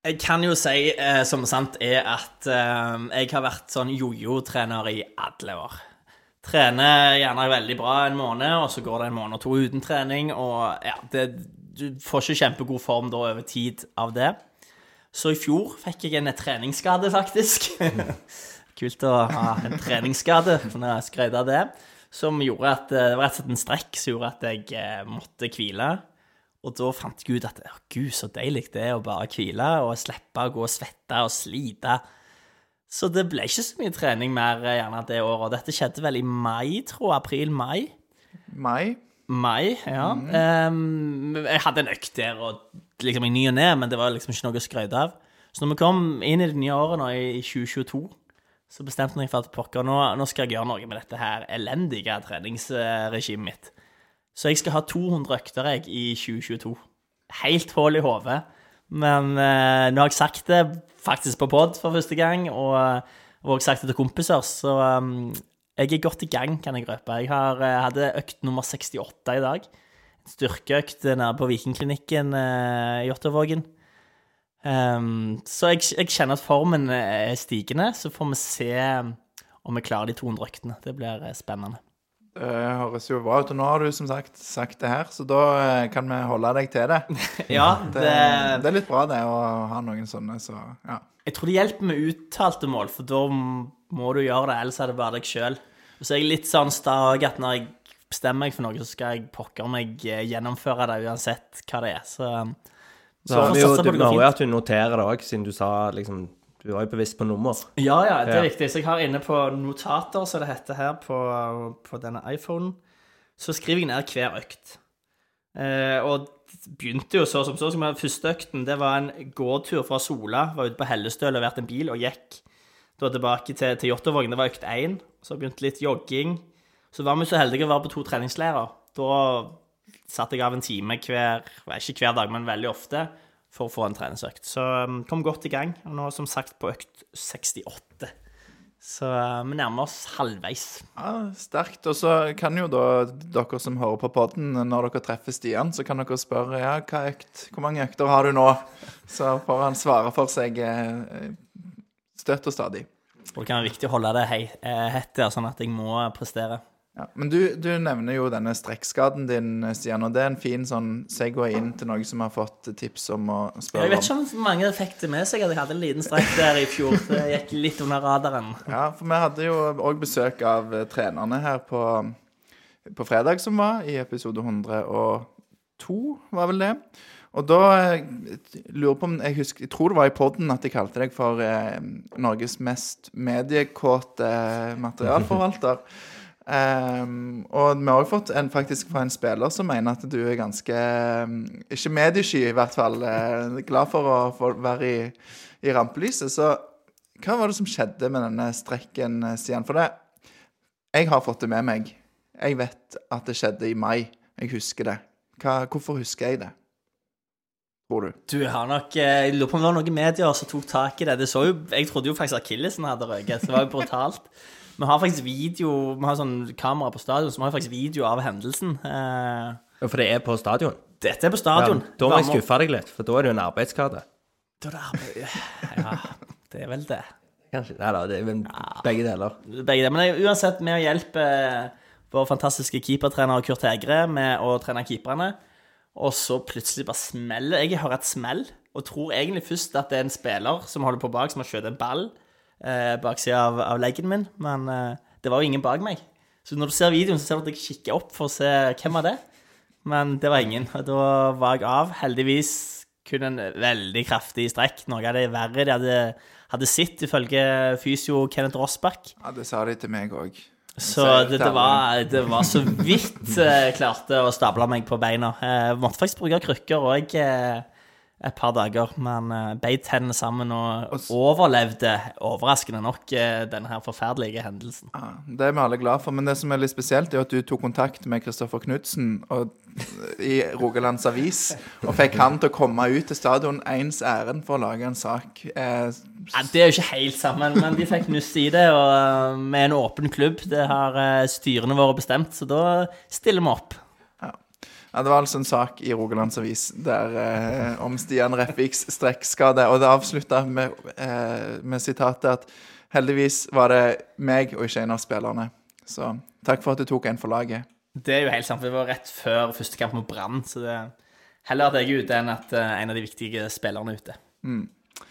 Jeg kan jo si, eh, som sant er, at eh, jeg har vært sånn jojo-trener i alle år. Trener gjerne veldig bra en måned, og så går det en måned og to uten trening, og ja, det, du får ikke kjempegod form da over tid av det. Så i fjor fikk jeg en treningsskade, faktisk. Kult å ha en treningsskade, jeg skrøt av det. Som gjorde at eh, Det var rett og slett en strekk som gjorde at jeg eh, måtte hvile. Og da fant jeg ut at å, gud, så deilig det er å bare hvile og slippe å gå og svette og slite. Så det ble ikke så mye trening mer eh, gjerne det året. Dette skjedde vel i mai, tror jeg. April-mai. Mai? Mai, ja. Ehm, jeg hadde en økt der og liksom i ny og ne, men det var liksom ikke noe å skryte av. Så når vi kom inn i det nye året nå, i 2022, så bestemte jeg meg for at pokker, nå, nå skal jeg gjøre noe med dette her elendige treningsregimet mitt. Så jeg skal ha 200 økter jeg i 2022. Helt hull i hodet. Men eh, nå har jeg sagt det faktisk på pod for første gang, og, og også sagt det til kompiser, så um, jeg er godt i gang, kan jeg røpe. Jeg har, eh, hadde økt nummer 68 i dag. Styrkeøkt nede på Vikingklinikken eh, i Ottervågen. Um, så jeg, jeg kjenner at formen er stigende, så får vi se om vi klarer de 200 øktene. Det blir eh, spennende. Det høres jo bra ut. Og nå har du som sagt sagt det her, så da eh, kan vi holde deg til det. Ja, Det, det, det er litt bra, det, å ha noen sånne, så ja. jeg tror det hjelper med uttalte mål, for da må du gjøre det, ellers er det bare deg sjøl. Så er jeg litt sånn sta at når jeg bestemmer meg for noe, så skal jeg pokker meg eh, gjennomføre det uansett hva det er. Så, Så har får vi jo det det går var jo at du noterer det òg, siden du sa liksom Du var jo bevisst på nummer. Ja, ja, det er riktig. Så jeg har inne på notater, som det heter her på, på denne iPhonen, så skriver jeg ned hver økt. Eh, og begynte jo så som så. Som første økten det var en gåtur fra Sola. Var ute på Hellestø, leverte en bil og gikk da tilbake til, til Jåttåvågen. Det var økt én. Så begynte litt jogging. Så var vi så heldige å være på to treningsleirer. Da satte jeg av en time hver Ikke hver dag, men veldig ofte for å få en treningsøkt. Så um, kom godt i gang. Og nå som sagt på økt 68. Så uh, vi nærmer oss halvveis. ja sterkt. Og så kan jo da dere som hører på podden, når dere treffer Stian, så kan dere spørre ja, hva økt, hvor mange økter har du nå? Så får han svare for seg eh, støtt og stadig. Og det kan være viktig å holde det eh, hett der, sånn at jeg må prestere. Ja, men du, du nevner jo denne strekkskaden din, Stian, og det er en fin sånn segway inn til noen som har fått tips om å spørre om. Jeg vet ikke om mange fikk det med seg at jeg hadde en liten strekk der i fjor. Det gikk litt under radaren. Ja, for vi hadde jo òg besøk av eh, trenerne her på, på fredag som var, i episode 102, var vel det. Og da eh, lurer på om Jeg husker, jeg tror det var i poden at jeg kalte deg for eh, Norges mest mediekåte materialforvalter. Ehm, og vi har også fått en faktisk fra en spiller som mener at du er ganske eh, Ikke mediesky, i hvert fall. eh, glad for å få være i, i rampelyset. Så hva var det som skjedde med denne strekken, eh, Stian? For det Jeg har fått det med meg. Jeg vet at det skjedde i mai. Jeg husker det. Hva, hvorfor husker jeg det? Tror du? Du har nok eh, Jeg lurer på om det var noen medier som tok tak i det. det jo, jeg trodde jo faktisk akillesen hadde røket. Det var jo brutalt. Vi har faktisk video Vi har sånn kamera på stadion, så vi har faktisk video av hendelsen. Eh, Ja, For det er på stadion. dette er på Ja, stadion. da må jeg skuffe deg litt, for da er det jo en arbeidsskade. Da er det arbeid- Ja, det er vel det. Kanskje. Nei da, det er vel begge deler. Begge deler. Men uansett, med å hjelpe eh, vår fantastiske keepertrener Kurt Hegre med å trene keeperne, og så plutselig bare smeller Jeg hører et smell, og tror egentlig først at det er en spiller som holder på bak, som har skjøt en ball eh, baksida av, av leggen min, men eh, det var jo ingen bak meg. Så når du ser videoen, så ser du at jeg kikker opp for å se hvem var det. Men det var ingen. Og da var jeg av. Heldigvis kun en veldig kraftig strekk. Noe av det verre de hadde, hadde sett, ifølge fysio Kenneth Rossbakk. Ja, Det sa de til meg òg. Så det, det, var, det var så vidt jeg klarte å stable meg på beina. Jeg måtte faktisk bruke krykker òg et par dager, men eh, beit hendene sammen og overlevde overraskende nok eh, denne her forferdelige hendelsen. Ja, det er vi alle glad for, men det som er litt spesielt, er at du tok kontakt med Kristoffer Knutsen i Rogalands Avis og fikk han til å komme ut til stadion ens ærend for å lage en sak. Eh, Ja, det er jo ikke helt sammen, men de fikk nuss i det, og eh, med en åpen klubb, det har styrene våre bestemt, så da stiller vi opp. Ja, det var altså en sak i Rogalands Avis der, eh, om Stian Refviks strekkskade, og det avslutta med, eh, med sitatet at heldigvis var det meg og ikke en av spillerne. Så takk for at du tok en for laget. Det er jo helt sant, for det var rett før første kamp mot Brann, så det er heller at jeg er ute enn at eh, en av de viktige spillerne er ute.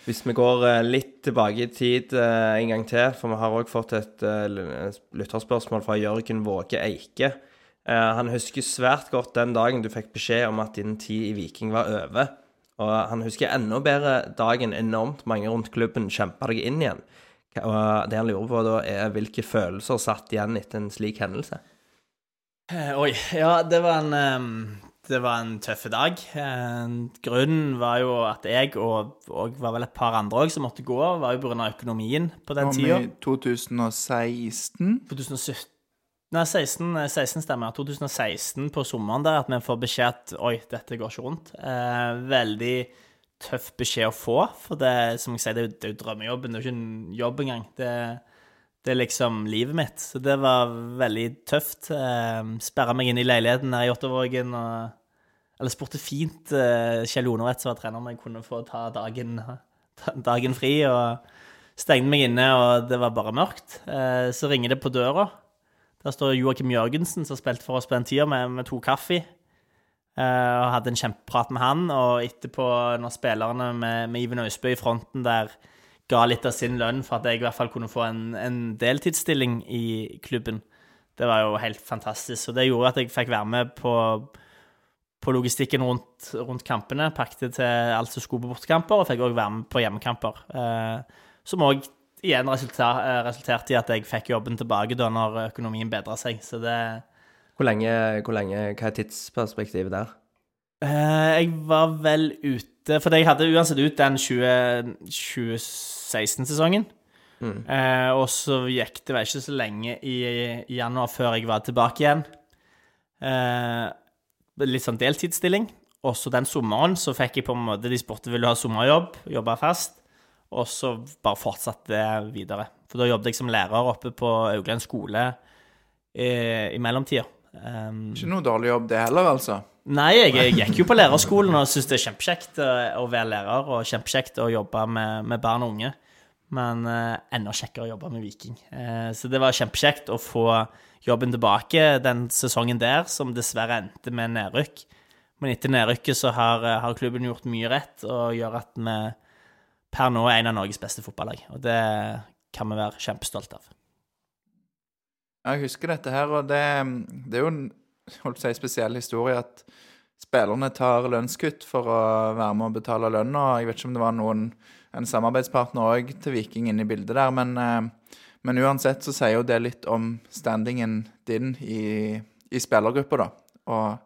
Hvis vi går eh, litt tilbake i tid eh, en gang til, for vi har òg fått et lytterspørsmål fra Jørgen Våge Eike. Eh, han husker svært godt den dagen du fikk beskjed om at din tid i Viking var over. Og han husker enda bedre dagen enormt mange rundt klubben kjempa deg inn igjen. Og det han lurer på da, er hvilke følelser satt igjen etter en slik hendelse. Eh, oi, ja, det var en Det var en tøff dag. Eh, grunnen var jo at jeg, og, og var vel et par andre også, som måtte gå, var jo pga. økonomien på den Om tida. i 2016 2017 Nei, 16, eh, 16 stemmer. 2016 på sommeren der at vi får beskjed at oi, dette går ikke rundt. Eh, veldig tøff beskjed å få, for det, som jeg sier, det er jo, det er jo drømmejobben. Det er jo ikke en jobb engang. Det, det er liksom livet mitt. Så det var veldig tøft. Eh, Sperra meg inn i leiligheten her i Ottervågen og Eller spurte fint eh, Kjell Jonerett, som var trener, om jeg kunne få ta dagen, dagen fri. og Stengte meg inne, og det var bare mørkt. Eh, Så ringer det på døra. Der står Joakim Jørgensen, som spilte for oss på den tida, med, med to kaffe. Uh, og hadde en kjempeprat med han. Og etterpå, når spillerne med, med Iven Austbø i fronten der ga litt av sin lønn for at jeg i hvert fall kunne få en, en deltidsstilling i klubben, det var jo helt fantastisk. Og det gjorde at jeg fikk være med på, på logistikken rundt, rundt kampene. Pakket til alt som skulle på bortekamper, og fikk òg være med på hjemmekamper. Uh, som òg igjen resulter, eh, resulterte i at jeg fikk jobben tilbake da når økonomien bedra seg. Så det Hvor lenge, hvor lenge, Hva er tidsperspektivet der? Eh, jeg var vel ute For jeg hadde uansett ut den 20 2016-sesongen. Eh, og så gikk det vel ikke så lenge i, i januar før jeg var tilbake igjen. Litt sånn deltidsstilling. Og så den sommeren så fikk jeg på en måte De spurte vil du ha sommerjobb, jobbe fast. Og så bare fortsatte det videre. For da jobbet jeg som lærer oppe på Augland skole i, i mellomtida. Um, Ikke noe dårlig jobb, det heller, altså. Nei, jeg, jeg gikk jo på lærerskolen og syntes det er kjempekjekt å, å være lærer, og kjempekjekt å jobbe med, med barn og unge. Men uh, enda kjekkere å jobbe med Viking. Uh, så det var kjempekjekt å få jobben tilbake den sesongen der, som dessverre endte med nedrykk. Men etter nedrykket så har, eh, har klubben gjort mye rett, og gjør at vi per nå er en av Norges beste fotballag. Og det kan vi være kjempestolt av. Jeg husker dette her, og det, det er jo en holdt si, spesiell historie at spillerne tar lønnskutt for å være med og betale lønn. og Jeg vet ikke om det var noen, en samarbeidspartner òg til Viking inne i bildet der, men, eh, men uansett så sier jo det litt om standingen din i, i spillergruppa, da. Og.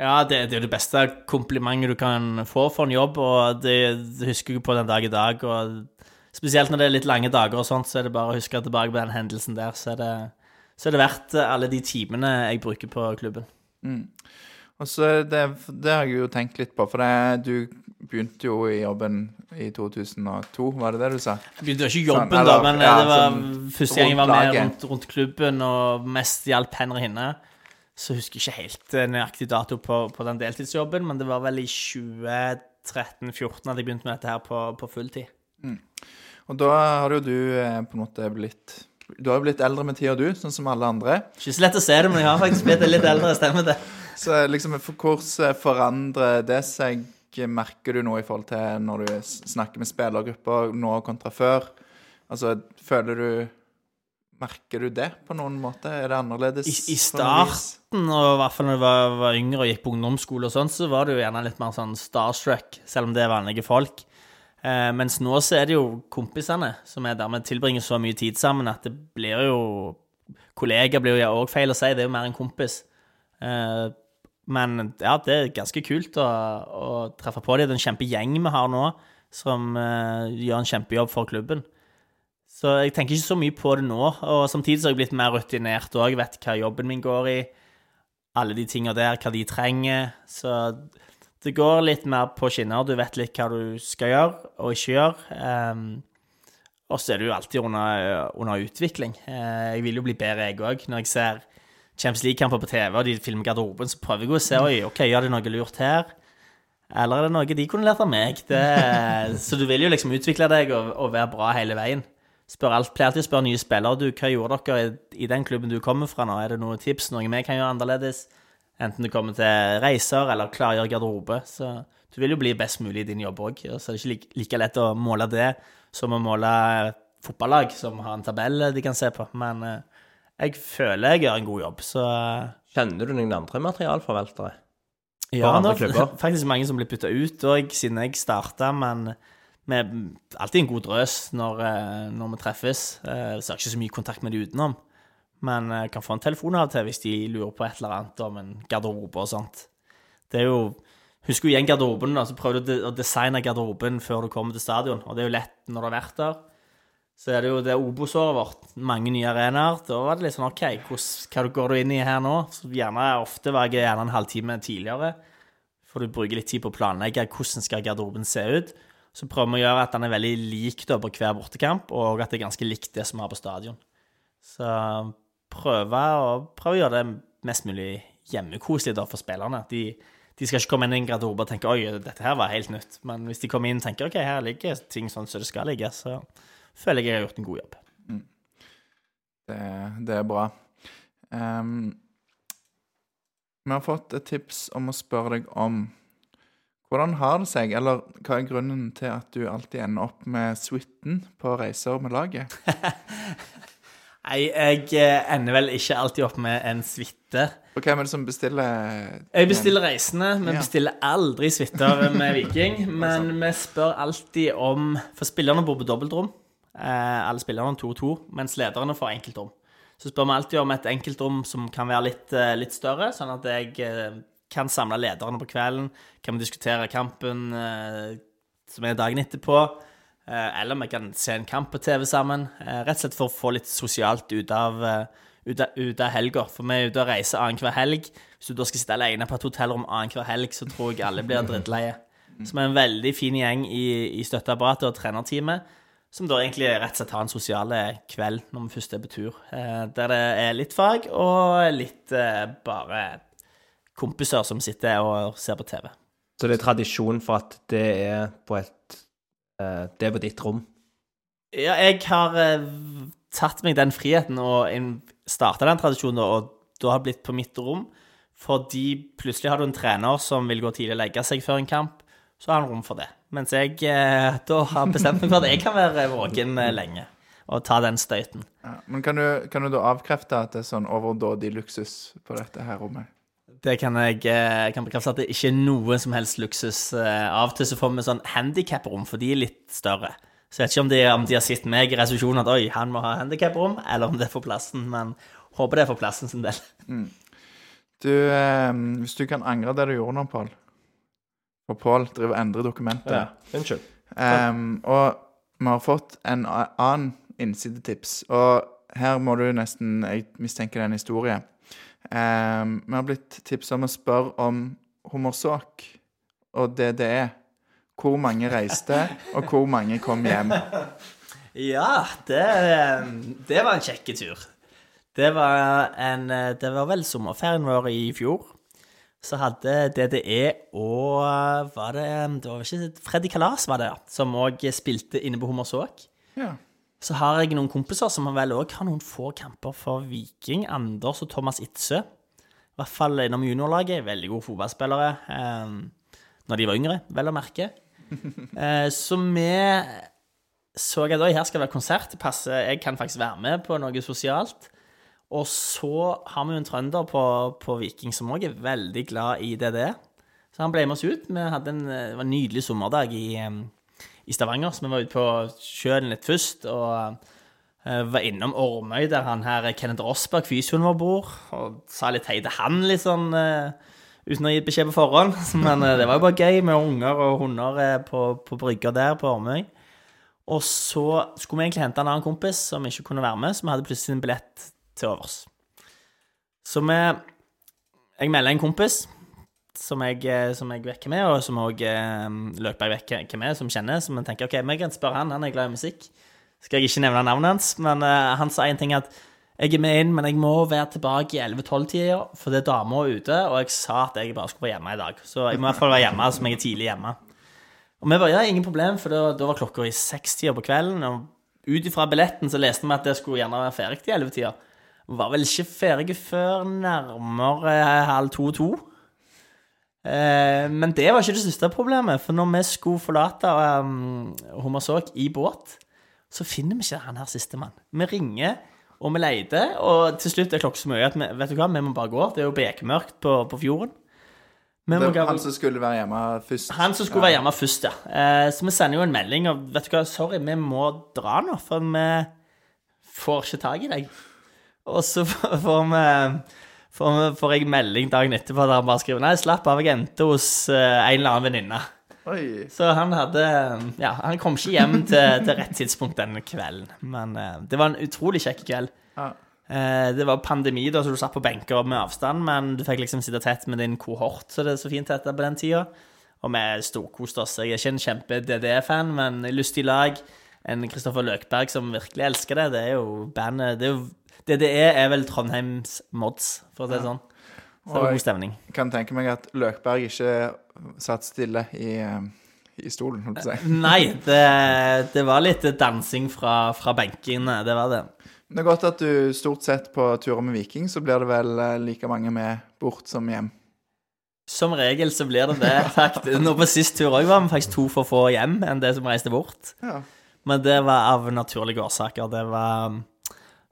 Ja, det, det er det beste komplimentet du kan få for en jobb, og det, det husker jeg på den dag i dag. og Spesielt når det er litt lange dager og sånt, så er det bare å huske tilbake på den hendelsen der. Så er det, så er det verdt alle de timene jeg bruker på klubben. Og så det, det har jeg jo tenkt litt på, for det, du begynte jo i jobben i 2002, var det det du sa? Jeg begynte jo ikke jobben, Sånn, da, men ja, det var sånn første gang jeg var med rundt, rundt klubben og mest hjalp Henry hinne. Så husker jeg ikke helt eh, nøyaktig dato på, på den deltidsjobben, men det var vel i 2013-2014 at jeg begynte med dette her på, på fulltid. Og da har jo du eh, på en måte blitt Du har jo blitt eldre med tida, du, sånn som alle andre. Ikke så lett å se det, men jeg har faktisk blitt litt eldre, stemmer det. Så liksom, hvordan forandrer det seg? Merker du noe i forhold til når du snakker med spillergrupper nå kontra før? Altså, føler du Merker du det på noen måte? Er det annerledes? I, I starten, og i hvert fall når jeg var, var yngre og gikk på ungdomsskole og sånn, så var det jo gjerne litt mer sånn starstruck, selv om det er vanlige folk. Eh, mens nå så er det jo kompisene som er dermed tilbringer så mye tid sammen at det blir jo Kollegaer blir jo òg feil å si, det er jo mer en kompis. Eh, men ja, det er ganske kult å, å treffe på dem. Det er en kjempegjeng vi har nå, som eh, gjør en kjempejobb for klubben. Så jeg tenker ikke så mye på det nå. Og samtidig så har jeg blitt mer rutinert òg. Vet hva jobben min går i. Alle de tinga der, hva de trenger. Så det går litt mer på skinner. Du vet litt hva du skal gjøre og ikke gjøre. Um, og så er du jo alltid under, under utvikling. Uh, jeg vil jo bli bedre, jeg òg. Når jeg ser Champions League-kamper på TV, og de filmer garderoben, så prøver jeg å se oi, ok, gjør de noe lurt her. Eller er det noe de kunne lært av meg? Det, så du vil jo liksom utvikle deg og, og være bra hele veien spør alt, pleier alltid å spørre nye spillere du, hva gjorde dere i, den klubben du kommer fra nå. Er det noen tips, noe vi kan gjøre annerledes? Enten du kommer til reiser eller klargjør garderobe. Så du vil jo bli best mulig i din jobb òg. Så det er ikke like, lett å måle det som å måle fotballag som har en tabell de kan se på. Men eh, jeg føler jeg gjør en god jobb, så Kjenner du noen andre materialforvaltere? Ja, det er faktisk mange som blir putta ut òg, siden jeg starta, men vi er alltid en god drøs når, eh, når vi treffes. Jeg ser ikke så mye kontakt med de utenom. Men jeg kan få en telefon av og til hvis de lurer på et eller annet om en garderobe og sånt. Det er jo Husker du igjen garderoben? da, så Prøvde du å designe garderoben før du kommer til stadion. Og det er jo lett når du har vært der. Så er det jo det Obos-året vårt. Mange nye arenaer. Da var det litt sånn OK, hva går du inn i her nå? Så gjerne, Ofte var jeg gjerne en halvtime tidligere. For du bruker litt tid på å planlegge hvordan skal garderoben se ut. Så prøver vi å gjøre at den er veldig lik da, på hver bortekamp, og at det er ganske likt det som vi har på stadion. Så prøve å, prøve å gjøre det mest mulig hjemmekoselig da, for spillerne. De, de, skal ikke komme inn i en garderobe og tenke oi, dette her var helt nytt. Men hvis de kommer inn og tenker ok, her ligger ting sånn som det skal ligge, så føler jeg jeg har gjort en god jobb. Mm. Det, det, er bra. Um, vi har fått et tips om å spørre deg om hvordan har det seg, eller hva er grunnen til at du alltid ender opp med suiten på reiser med laget? Nei, jeg eh, ender vel ikke alltid opp med en suite. Og hvem er det som bestiller Jeg bestiller reisende. Vi ja. bestiller aldri suiter med Viking. men vi spør alltid om For spillerne bor på dobbeltrom. Eh, alle spillerne har 2-2, mens lederne får enkeltrom. Så spør vi alltid om et enkeltrom som kan være litt, eh, litt større, sånn at jeg kan samle lederne på kvelden. Kan vi diskutere kampen eh, som er dagen etterpå. Eh, eller vi kan se en kamp på TV sammen. Eh, rett og slett for å få litt sosialt ut av, eh, ut av, av helga. For vi er ute og reiser annenhver helg. Hvis du da skal sitte alene på et hotellrom annenhver helg, så tror jeg alle blir drittleie. Som er en veldig fin gjeng i, i støtteapparatet og trenerteamet. Som da egentlig rett og slett har en sosial kveld når vi først er på tur. Eh, der det er litt fag og litt eh, bare kompiser som sitter og ser på TV. Så det er tradisjon for at det er på et eh, Det er på ditt rom? Ja, jeg har eh, tatt meg den friheten og starta den tradisjonen, og da har det blitt på mitt rom. Fordi plutselig har du en trener som vil gå tidlig og legge seg før en kamp, så har han rom for det. Mens jeg eh, da har bestemt meg for at jeg kan være våken lenge og ta den støyten. Ja, men kan du, kan du da avkrefte at det er sånn overdådig luksus på dette her rommet? Det kan jeg, eh, kan bekrefte at det ikke er noe som helst luksus. Eh, av og til så får vi sånn handikap-rom, for de er litt større. Så jeg vet ikke om de, om de har sett meg i resolusjonen at oi, han må ha handikap-rom, eller om det er for plassen. Men håper det er for plassen sin del. Mm. Du, eh, hvis du kan angre det du gjorde nå, Pål For Pål driver og endrer dokumentet. Ja, unnskyld. Um, og vi har fått en annen innsidetips, og her må du nesten Jeg mistenker det er en historie. Um, vi har blitt tipsa om å spørre om hummersåk og det det er. Hvor mange reiste, og hvor mange kom hjem? Ja, det, det var en kjekk tur. Det var, en, det var vel sommerferien vår i fjor. Så hadde DDE og var det, det var ikke Freddy Kalas var det, som òg spilte inne på Hummersåk. Ja. Så har jeg noen kompiser som vel òg har noen få kamper for Viking. Anders og Thomas Itzøe. I hvert fall innom juniorlaget. Veldig gode fotballspillere. Eh, når de var yngre, vel å merke. Eh, så vi så at her skal det være konsert. Passe, jeg kan faktisk være med på noe sosialt. Og så har vi jo en trønder på, på Viking som òg er veldig glad i DDE. Så han ble med oss ut. Vi hadde en, det var en nydelig sommerdag i, i Stavanger, så vi var ute på sjøen litt først. Og Eh, var innom Ormøy, der han her Kenneth Rosberg, fysioen vår, bor, og sa litt hei til han, eh, uten å gi beskjed på forhånd. Men eh, det var jo bare gøy med unger og hunder eh, på, på brygga der på Ormøy. Og så skulle vi egentlig hente en annen kompis som ikke kunne være med, så vi hadde plutselig en billett til overs. Så vi Jeg melder en kompis som jeg, eh, som jeg vekker er, og som òg eh, Løkberg vekker er, som kjenner. som jeg tenker OK, vi kan spørre han, han er glad i musikk. Skal jeg ikke nevne navnet hans, men eh, han sa en ting at jeg er med inn, men jeg må være tilbake i 11-12-tida, for det er damer ute, og jeg sa at jeg bare skulle være hjemme i dag. Så jeg må i hvert fall være hjemme, som jeg er tidlig hjemme. Og vi bare, ja, ingen problem, for da, da var klokka i sekstida på kvelden, og ut ifra billetten så leste vi at det skulle gjerne være ferdig i 11-tida. Var vel ikke ferdig før nærmere halv to-to. Eh, men det var ikke det største problemet, for når vi skulle forlate um, Hummersåk i båt, så finner vi ikke han her sistemann. Vi ringer, og vi leter, og til slutt er klokka så mye at vi, vet du hva, vi må bare gå. Det er jo bekmørkt på, på fjorden. Vi Det var han som skulle være hjemme først. han som skulle være hjemme først, ja. Eh, så vi sender jo en melding og vet du hva, sorry, vi må dra nå, for vi får ikke tak i deg. Og så får vi får, får jeg melding dagen etterpå der han bare skriver Nei, slapp av, jeg endte hos eh, en eller annen venninne. Oi. Så han hadde Ja, han kom ikke hjem til, til rett tidspunkt denne kvelden. Men eh, det var en utrolig kjekk kveld. Ja. Eh, det var pandemi, da, så du satt på benker med avstand, men du fikk liksom sitte tett med din kohort, så det er så fint hette på den tida. Og vi storkoste oss. Jeg er ikke en kjempe-DD-fan, men lystig lag. En Kristoffer Løkberg som virkelig elsker det. Det er jo bandet det er jo, DDE er vel Trondheims Mods, for å si det sånn. Så det var god stemning. Jeg kan tenke meg at Løkberg ikke satt stille i, eh, i stolen, holdt jeg på å si. Nei, det, det var litt dansing fra, fra benkene. Det var det. Det er godt at du stort sett på turer med Viking, så blir det vel eh, like mange med bort som hjem. Som regel så blir det det. faktisk. Nå på sist tur òg var vi faktisk to for få hjem enn det som reiste bort. Ja. Men det var av naturlige årsaker. Det var um,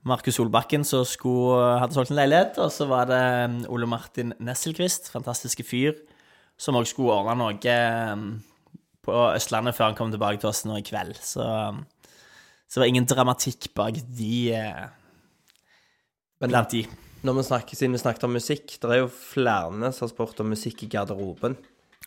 Markus Solbakken som skulle, hadde solgt en leilighet, og så var det um, Ole Martin Nesselquist, fantastiske fyr, som òg skulle ordne noe um, på Østlandet før han kom tilbake til oss nå i kveld. Så, um, så det var ingen dramatikk bak de eh, blant de. når vi snakker, siden vi snakket om musikk, det er jo flere som har spurt om musikk i garderoben.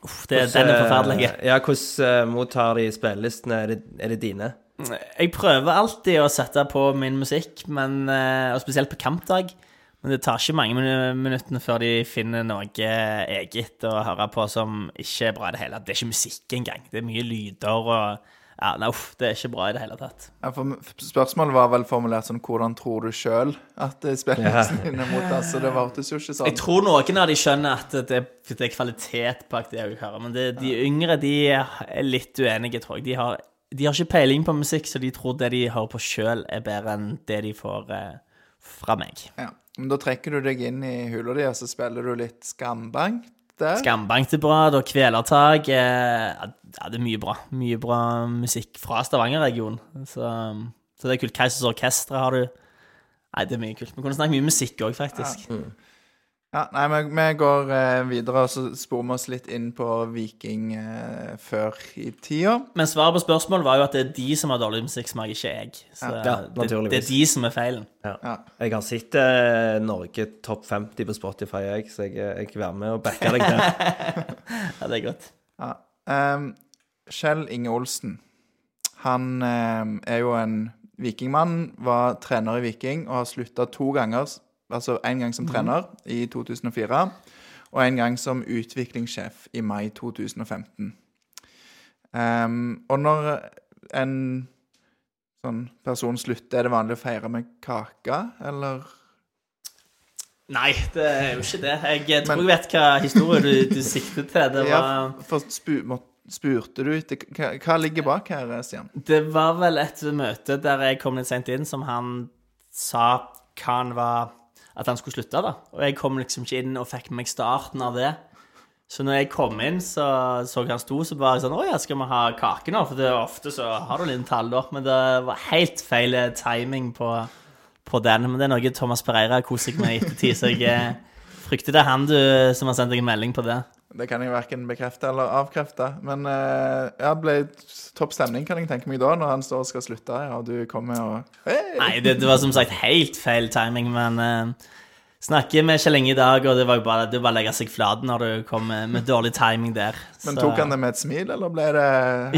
Uff, det, den er forferdelig. Ja, hvordan eh, mottar de spillelistene? Er er det dine? Jeg prøver alltid å sette på min musikk, men, eh, og spesielt på kampdag. Men det tar ikke mange minu- minuttene før de finner noe eget å høre på som ikke er bra i det hele tatt. Det er ikke musikk engang. Det er mye lyder og ja, nei, uff, Det er ikke bra i det hele tatt. Ja, for spørsmålet var vel formulert sånn Hvordan tror du sjøl at spillelsen spillelisten din er mottatt? Så det hørtes jo ikke sånn. Jeg tror noen av de skjønner at det, det er kvalitet bak det jeg hører, men det, de yngre de er litt uenige, tror jeg. De har, de har ikke peiling på musikk, så de tror det de hører på sjøl, er bedre enn det de får eh, fra meg. Ja. Men da trekker du deg inn i hula di, og så spiller du litt skambank der. Skambankt er bra, da Kvelertak eh, Ja, det er mye bra. Mye bra musikk fra Stavanger-regionen. Så, så det er kult. Keisers Orkestre har du. Nei, det er mye kult. Vi kunne snakke mye musikk òg, faktisk. Ja, nei, vi, vi går eh, videre, og så sporer vi oss litt inn på Viking eh, før i tida. Men svaret på spørsmålet var jo at det er de som har dårlig musikksmak, ikke jeg. Så Ja, det, det er de som er feilen. Ja. Jeg har sett eh, Norge topp 50 på Spotify, jeg, så jeg, jeg kan være med og backe deg der. Ja, det er godt. Ja. Um, Kjell Inge Olsen. Han um, er jo en vikingmann, var trener i Viking og har slutta to ganger. Altså én gang som trener i 2004, og en gang som utviklingssjef i mai 2015. Um, og når en sånn person slutter, er det vanlig å feire med kake, eller? Nei, det er jo ikke det. Jeg tror Men- jeg vet hva historie du, du sikter til. Det Ja, for spu, må, spurte du etter hva, hva ligger bak her, Stian? det var vel et møte der jeg kom litt sent inn, som han sa hva han var At han skulle slutte, da. Og jeg kom liksom ikke inn og fikk meg starten av det. Så når jeg kom inn, så så han sto, så bare sånn Å ja, skal vi ha kake nå? For det er ofte så har du litt tall, da. Men det var helt feil timing på, på den. Men det er noe Thomas Pereira koser seg med i ettertid, så jeg eh, frykter det er han du som har sendt deg en melding på det. Det kan jeg verken bekrefte eller avkrefte. Men uh, ja, ble topp stemning, kan jeg tenke meg da, når han står og skal slutte, ja, og du kommer og hey! Nei, det, det var som sagt helt feil timing, men uh, snakker med Kjell Inge i dag, og det var jo bare, det var å legge seg flat når du kom med, med dårlig timing der. Men Så- tok han det med et smil, eller ble det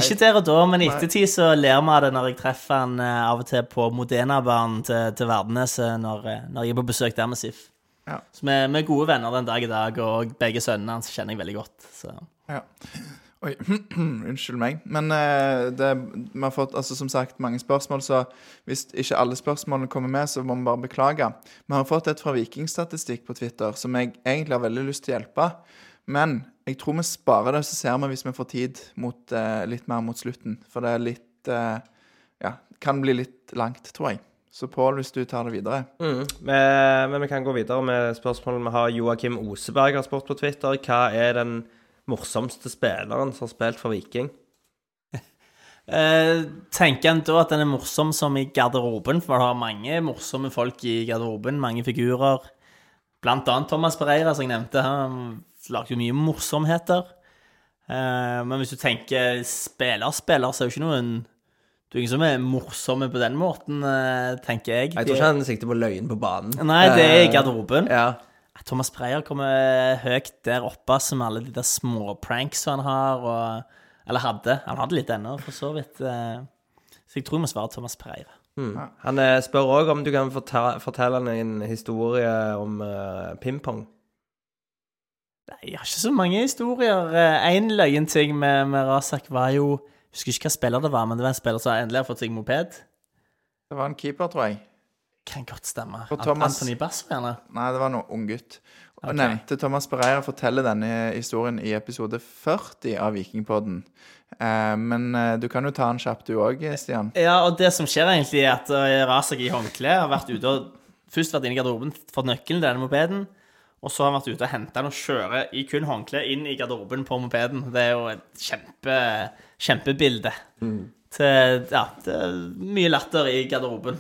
Ikke der og da, men i ettertid så ler vi av det når jeg treffer han uh, av og til på Modena-banen til, til Verdenes når, når jeg er på besøk der med Sif. Ja. Så vi, vi er gode venner den dag i dag, og begge sønnene hans kjenner jeg veldig godt. Så. Ja. Oi, unnskyld meg. Men uh, det, vi har fått altså, som sagt mange spørsmål, så hvis ikke alle spørsmålene kommer med, så må vi bare beklage. Vi har fått et fra Vikingstatistikk på Twitter som jeg egentlig har veldig lyst til å hjelpe. Men jeg tror vi sparer det, så ser vi hvis vi får tid mot, uh, litt mer mot slutten. For det er litt uh, Ja, kan bli litt langt, tror jeg. Så Pål, hvis du tar det videre. Mm. Men, men vi kan gå videre med spørsmålet Vi har Joakim Oseberg har spurt på Twitter. Hva er den morsomste spilleren som har spilt for Viking? Eh, tenker en da at den er morsom som i garderoben, for det har mange morsomme folk i garderoben, mange figurer. Blant annet Thomas Pereira, som jeg nevnte. Han lagde jo mye morsomheter. Eh, men hvis du tenker spiller-spiller, så er jo ikke noen Du er ingen som er morsomme på den måten, eh, tenker jeg. Jeg tror ikke han sikter på løgn på banen. Nei, det er i Eh, garderoben. Ja. Thomas Preyer kommer høyt der oppe, som alle de der små pranks han har, og Eller hadde. Han hadde litt ennå, for så vidt. eh, Så jeg tror vi svare Thomas Preyer. Han eh, spør òg om du kan fortelle, fortelle en historie om uh, pingpong. Nei, jeg har ikke så mange historier. Én løyen ting med, med Razak var jo Jeg husker ikke hva spiller det var, men det var en spiller som endelig har fått seg moped. Det var en keeper, tror jeg. Kan godt stemme. Thomas- Anthony Basso, gjerne. Nei, det var noe unggutt. Og Ok. nevnte Thomas Bereira forteller denne historien i episode 40 av Vikingpodden. Eh, men eh, du kan jo ta den kjapt du òg, Stian. Ja, og det som skjer egentlig, er at eh, Razak i håndkle har vært ute og først vært inne i garderoben, fått nøkkelen til denne mopeden, og så har han vært ute og henta den og kjører i kun håndkle inn i garderoben på mopeden. Det er jo et kjempe, kjempebilde. Til, ja, det er mye latter i garderoben.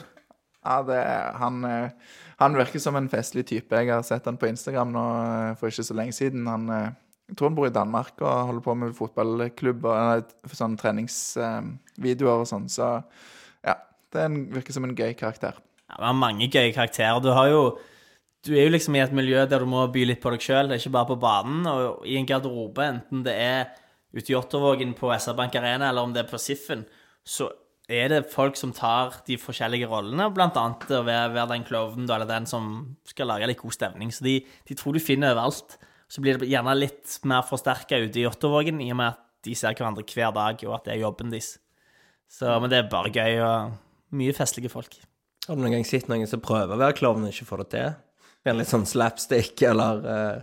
Ja, det, han, eh, han virker som en festlig type. Jeg har sett han på Instagram nå eh, for ikke så lenge siden. Han, eh, jeg tror han bor i Danmark og holder på med fotballklubb og sånn treningsvideoer og sånn. Så ja, det er en, virker som en gøy karakter. Ja, Vi har mange gøye karakterer. Du har jo Du er jo liksom i et miljø der du må by litt på deg sjøl. Det er ikke bare på banen. Og i en garderobe, enten det er ute i Ottervågen på SR-Bank Arena, eller om det er på Siffen, så er det folk som tar de forskjellige rollene, blant annet å være, den klovnen eller den som skal lage litt god stemning. Så de, de tror du finner overalt. Så blir det gjerne litt mer forsterka ute i Ottervågen, i og med at de ser hverandre hver dag, og at det er jobben deres. Så, men det er bare gøy, og mye festlige folk. Har du noen gang sett noen som prøver å være klovn og ikke får det til? Blir litt sånn slapstick, eller uh...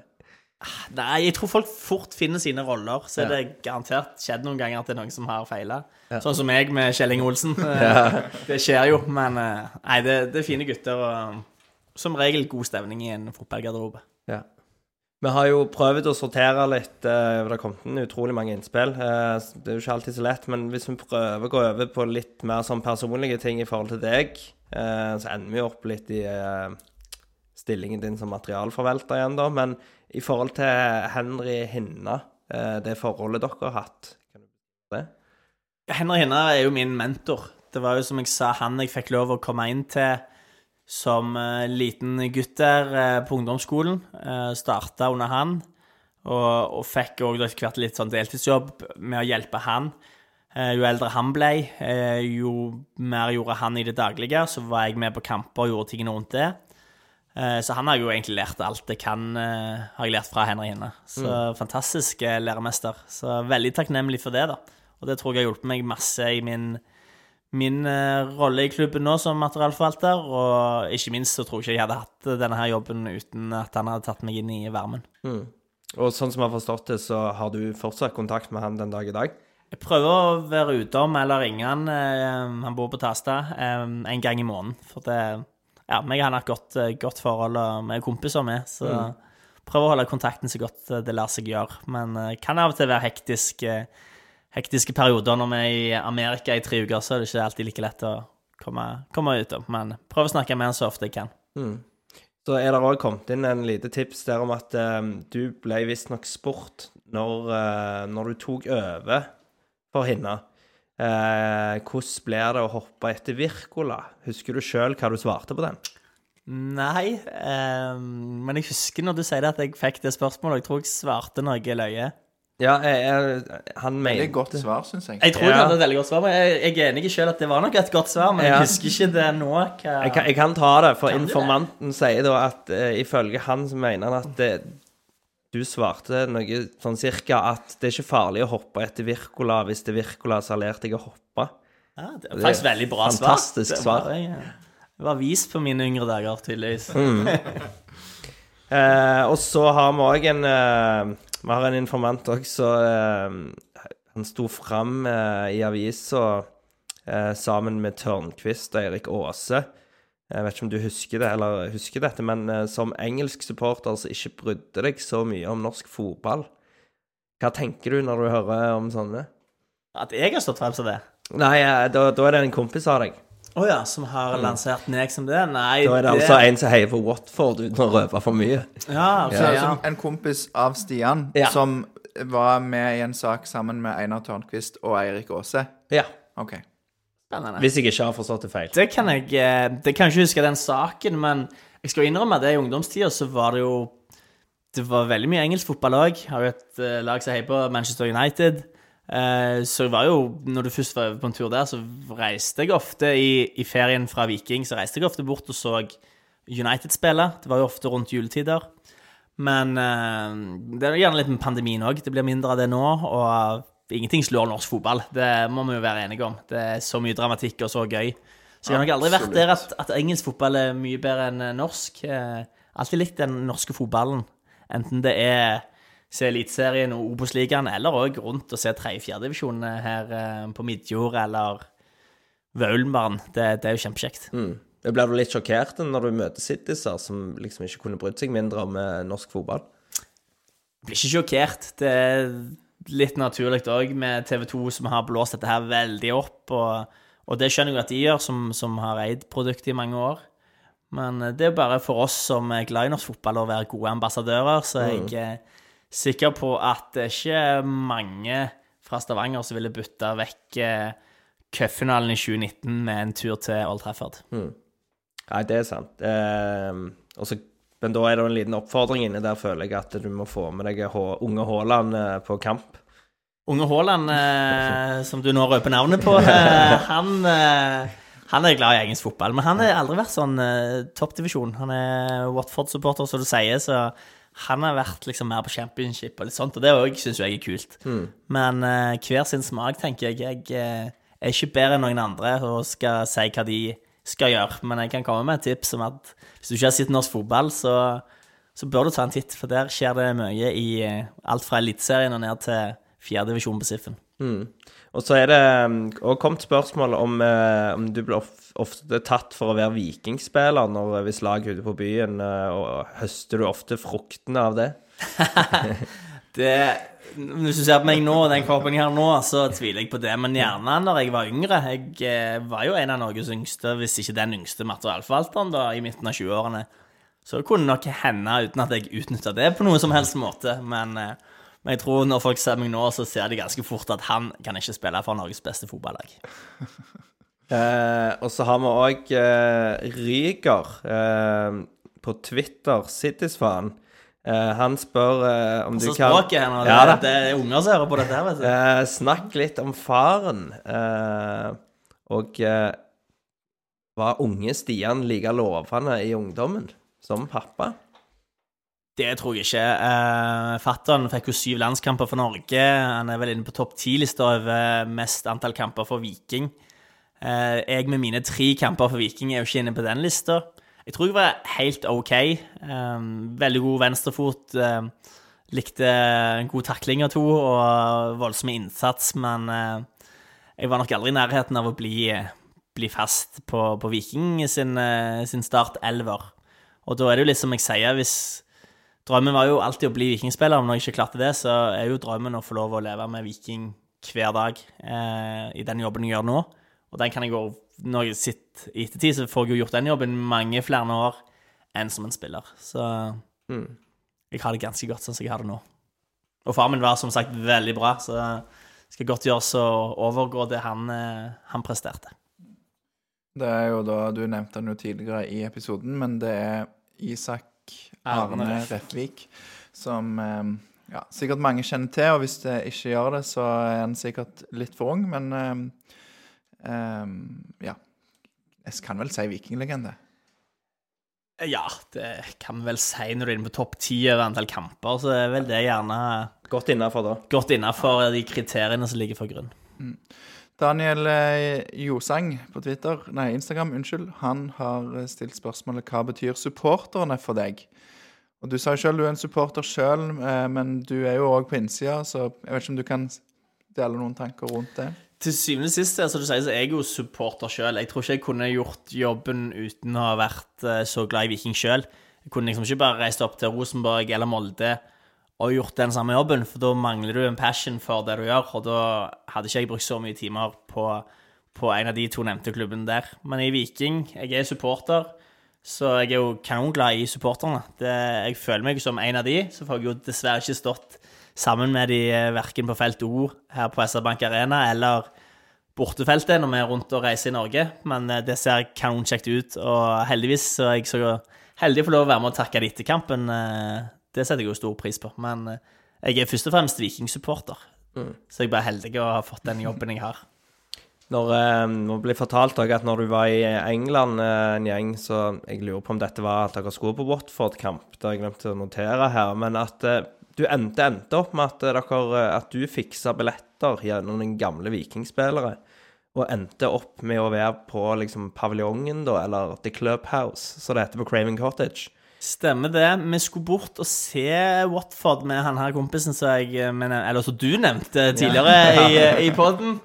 Nei, jeg tror folk fort finner sine roller. Så Ja. er det garantert skjedd noen ganger at det er noen som har feila. Sånn som meg med Kjelling Olsen. Det skjer jo, men eh, nei, det, det er fine gutter og som regel god stemning i en fotballgarderobe. Ja. Vi har jo prøvd å sortere litt. eh, Det har kommet inn utrolig mange innspill. Eh, Det er jo ikke alltid så lett, men hvis vi prøver å gå over på litt mer sånn personlige ting i forhold til deg, eh, så ender vi opp litt i eh, stillingen din som materialforvalter igjen, da. Men i forhold til Henry Hinna, eh, det forholdet dere har hatt, kan du det? Henry Hinna er jo min mentor. Det var jo som jeg sa, han jeg fikk lov å komme inn til som eh, liten gutt der eh, på ungdomsskolen. Uh, Starta under han, og, og fikk òg etter hvert litt sånn deltidsjobb med å hjelpe han. Jo eldre han ble, jo mer gjorde han i det daglige. Så var jeg med på kamper og gjorde tingene rundt det. Eh, Så han har jo egentlig lært alt jeg kan, eh, har jeg lært fra Henry Hinne. Så fantastisk eh, læremester. Så veldig takknemlig for det, da. Og det tror jeg har hjulpet meg masse i min, min rolle i klubben nå som materialforvalter. Og ikke minst så tror jeg ikke jeg hadde hatt denne her jobben uten at han hadde tatt meg inn i varmen. Og sånn som jeg har forstått det, så har du fortsatt kontakt med han den dag i dag? Jeg prøver å være utom eller ringe han. Han bor på Tasta en gang i måneden. For det Ja, meg og han har et godt, eh, godt forhold, og vi er kompiser med, så prøver å holde kontakten så godt eh, det lar seg gjøre. Men det kan av og til være hektisk, eh, hektiske perioder. Når vi er i Amerika i tre uker, så er det ikke alltid like lett å komme, komme utom. Men prøv å snakke med han så ofte jeg kan. Så er det òg kommet inn en lite tips der om at um, du ble visstnok spurt når, uh, når du tok over for Hinna. Eh, hvordan blir det å hoppe etter Wirkola? Husker du sjøl hva du svarte på den? Nei, eh, men jeg husker når du sier det at jeg fikk det spørsmålet. Jeg tror jeg svarte noe løye. Ja, jeg, jeg, han Det mente et godt svar, syns jeg. Jeg tror jeg Ja. hadde et veldig godt svar, men jeg, jeg er enig selv at det var nok et godt svar. Men Ja. jeg husker ikke det nå. Hva... Jeg kan, jeg kan ta det, for Kan informanten det? sier da at uh, ifølge han så mener han at det, du svarte noe sånn cirka at det er ikke farlig å hoppe etter Wirkola hvis det er Wirkola som har lært deg å hoppe. Ja, det er faktisk veldig bra fantastisk svar. svar. Det var, jeg, jeg var vis på mine yngre dager, tydeligvis. Eh, og så har vi òg en eh, Vi har en informant også. Eh, han sto fram eh, i avisa eh, sammen med Tørnquist og Erik Aase. Jeg vet ikke om du husker det, eller husker dette, men eh, som engelsk supporter som ikke brydde deg så mye om norsk fotball, hva tenker du når du hører om sånne? At jeg har stått frem som det? Nei, eh, da, da er det en kompis av deg. Å ja, som har lansert meg som det? Nei, Da er det altså en som heier på Watford uten å røpe for mye. Ja, altså Så, ja. som en kompis av Stian Ja. som var med i en sak sammen med Einar Tørnquist og Eirik Aase. Ja. OK. Spennende. Hvis jeg ikke har forstått det feil. Det kan jeg eh, Det kan jeg ikke huske den saken, men jeg skal innrømme at det i ungdomstida så var det jo Det var veldig mye engelsk fotball òg. Har jo et eh, lag som heier på Manchester United. Eh, så jeg var jo Når du først var på en tur der, så reiste jeg ofte i, i ferien fra Viking Så reiste jeg ofte bort og så United spille. Det var jo ofte rundt juletider. Men eh, det er gjerne litt med pandemien òg. Det blir mindre av det nå. Og ingenting slår norsk fotball. Det må vi jo være enige om. Det er så mye dramatikk og så gøy. Så jeg har nok aldri vært der at, at engelsk fotball er mye bedre enn eh, norsk. Eh, Alltid likt den norske fotballen. Enten det er se Eliteserien og Obos-ligaen, eller òg rundt og se tredje-fjerdedivisjonen her eh, på Midjord eller ved Ulmbarn. Det, det er jo kjempekjekt. Mm. Blir du litt sjokkert når du møter citizer som liksom ikke kunne brydd seg mindre om norsk fotball? blir ikke sjokkert. Det litt naturlig òg med TV 2 som har blåst dette her veldig opp. Og, og det skjønner jeg at de gjør, som, som har eid produktet i mange år. Men eh, det er bare for oss som er glad i norsk fotball, å være gode ambassadører. Så jeg er sikker på at det er ikke mange fra Stavanger som ville bytta vekk eh, cupfinalen i 2019 med en tur til Old Trafford. Nei, det er sant. Eh, og så- men da er det en liten oppfordring inne der, føler jeg, at du må få med deg unge Haaland eh, på kamp. Unge Haaland, eh, som du nå røper navnet på, eh, han, eh, han er glad i engelsk fotball. Men han har aldri vært sånn eh, toppdivisjon. Han er Watford-supporter, som du sier, så han har vært liksom mer på championship og litt sånt, og det òg syns jeg er kult. Men eh, hver sin smak, tenker jeg. Jeg er ikke bedre enn noen andre og skal si hva de skal gjøre, men jeg kan komme med et tips om at hvis du ikke har sett norsk fotball, så, så bør du ta en titt, for der skjer det mye i eh, alt fra Eliteserien og ned til fjerdedivisjon på Siffen. Og så er det òg kommet spørsmål om, eh, om du blir of ofte tatt for å være vikingspiller når, eh, hvis laget er ute på byen, eh, og høster du ofte fruktene av det? Det, hvis du ser på meg nå, den kroppen jeg har nå, så tviler jeg på det. Men gjerne når jeg var yngre. Jeg eh, var jo en av Norges yngste, hvis ikke den yngste materialforvalteren da, i midten av 20-årene. Så det kunne nok hende uten at jeg utnytta det på noen som helst måte. Men, eh, men jeg tror når folk ser meg nå, så ser de ganske fort at han kan ikke spille for Norges beste fotballag. Eh, og så har vi òg eh, Ryger eh, på Twitter, Citysfan. Eh, han spør eh, om du Så kan språket hennes. Ja, det, det er unger som hører på dette her, vet du. Eh, snakk litt om faren. Eh, og eh, var unge Stian like lovende i ungdommen som pappa? Det tror jeg ikke. Uh, Fattern fikk jo syv landskamper for Norge. Han er vel inne på topp ti-lista over mest antall kamper for Viking. Eh, jeg med mine tre kamper for Viking er jo ikke inne på den lista. Jeg tror jeg var helt OK. Eh, veldig god venstrefot. eh, likte god takling og to og voldsom innsats, men eh, jeg var nok aldri i nærheten av å bli, bli fast på, på Viking sin, eh, sin start-elver. Og da er det jo litt som jeg sier, hvis Drømmen var jo alltid å bli vikingspiller, men når jeg ikke klarte det, så er jo drømmen å få lov å leve med Viking hver dag eh, i den jobben jeg gjør nå. Og den kan jeg jo, når jeg sitter i ettertid, så får jeg jo gjort den jobben mange flere år enn som en spiller. Så jeg har det ganske godt sånn som jeg har det nå. Og far min var som sagt veldig bra, så skal godt gjøres å overgå det han, eh, han presterte. Det er jo da, Du nevnte han jo tidligere i episoden, men det er Isak Arne Arne Refvik. Som eh, ja, sikkert mange kjenner til. Og hvis det ikke gjør det, så er han sikkert litt for ung, men eh, ja. Jeg kan vel si vikinglegende. Ja, det kan vi vel si når du er inne på topp ti over antall kamper, så er vel det gjerne Godt innafor da. godt innafor de kriteriene som ligger for grunn. Daniel eh, Josang på Twitter, nei, Instagram, unnskyld, han har eh, stilt spørsmålet hva betyr supporterne for deg? Og Du sa jo selv du er en supporter sjøl, men du er jo òg på innsida, så jeg vet ikke om du kan dele noen tanker rundt det? Til syvende og sist, som du sier, så er jeg jo supporter sjøl. Jeg tror ikke jeg kunne gjort jobben uten å ha vært eh, så glad i Viking sjøl. Jeg kunne liksom ikke bare reist opp til Rosenborg eller Molde og gjort den samme jobben, for da mangler du en passion for det du gjør, og da hadde ikke jeg brukt så mye timer på, på en av de to nevnte klubbene der. Men i Viking, jeg er supporter, så jeg er jo kanonglad i supporterne. Det, jeg føler meg som en av de, så får jeg jo dessverre ikke stått sammen med de eh, verken på felt O her på SR Bank Arena eller bortefeltet når vi er rundt og reiser i Norge, men eh, det ser kanonkjekt ut, og heldigvis så er jeg så heldig å få lov å være med og takke de etter kampen. eh, Det setter jeg jo stor pris på, men jeg er først og fremst Viking-supporter, så jeg er bare heldig å ha fått den jobben jeg har. Når Nå ble fortalt dere at når du var i England en gjeng, så jeg lurer på om dette var at dere skulle på Watford-kamp. Det har jeg glemt å notere her. Men at du endte, endte opp med at, dere, eh, at du fiksa billetter gjennom den gamle vikingspillere. Og endte opp med å være på liksom paviljongen, da, eller The Clubhouse, som det heter på Craven Cottage. Stemmer det. Vi skulle bort og se Watford med han her kompisen som jeg eh, men, Eller som du nevnte tidligere i, i poden.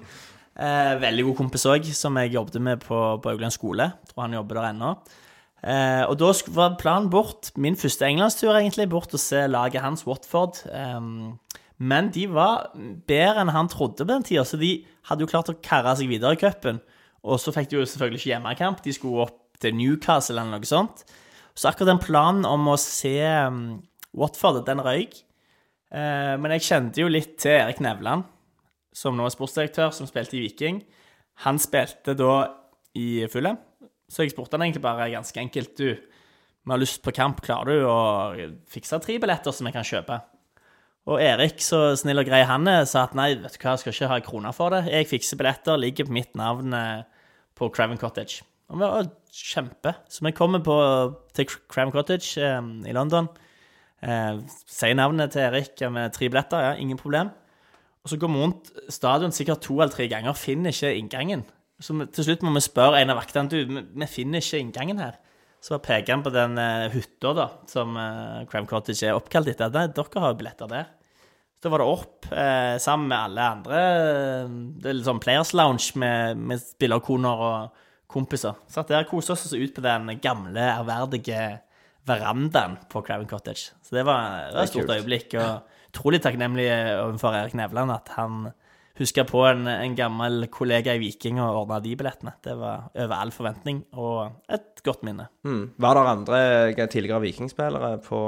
Eh, veldig god kompis òg, som jeg jobbet med på, på Augland skole. Tror han jobber der ennå. Eh, og da var planen bort, min første englandstur egentlig, bort og se laget hans, Watford. Ehm, men de var bedre enn han trodde på den tida, så de hadde jo klart å karre seg videre i cupen. Og så fikk de jo selvfølgelig ikke hjemmekamp, de skulle opp til Newcastle eller noe sånt. Så akkurat den planen om å se um, Watford, den røyk. Eh, men jeg kjente jo litt til Erik Nevland, som nå er sportsdirektør, som spilte i Viking. Han spilte da i Fulham, så jeg spurte han egentlig bare ganske enkelt Du, vi har lyst på kamp, klarer du å fikse tre billetter som jeg kan kjøpe? Og Erik, så snill og grei han er, sa at nei, vet du hva, jeg skal ikke ha kroner for det. Jeg fikser billetter, ligger på mitt navn eh, på Craven Cottage. Og vi var kjempe. Så vi kommer på, til Craven Cottage eh, i London. Eh, sier navnet til Erik med tre billetter, ja, ingen problem. Og så går vi rundt stadion sikkert to eller tre ganger, finner ikke inngangen. Så til slutt må vi spørre en av vaktene du, vi, finner ikke inngangen her. Så bare peker han på den eh, hytta da, som uh, Cram Cottage er oppkalt etter. Nei, dere har jo billetter der. Så da var det opp uh, sammen med alle andre. Det er litt sånn Players Lounge med, med spillerkoner og kompiser. Satt der og koste oss ut på den gamle, ærverdige verandaen på Crime Cottage. Så det var, det var et stort øyeblikk. Og utrolig takknemlig overfor Erik Nevland at han huska på en, en gammel kollega i Viking og ordne de billettene. Det var over all forventning og et godt minne. Mm. Var det andre eh, tidligere vikingspillere på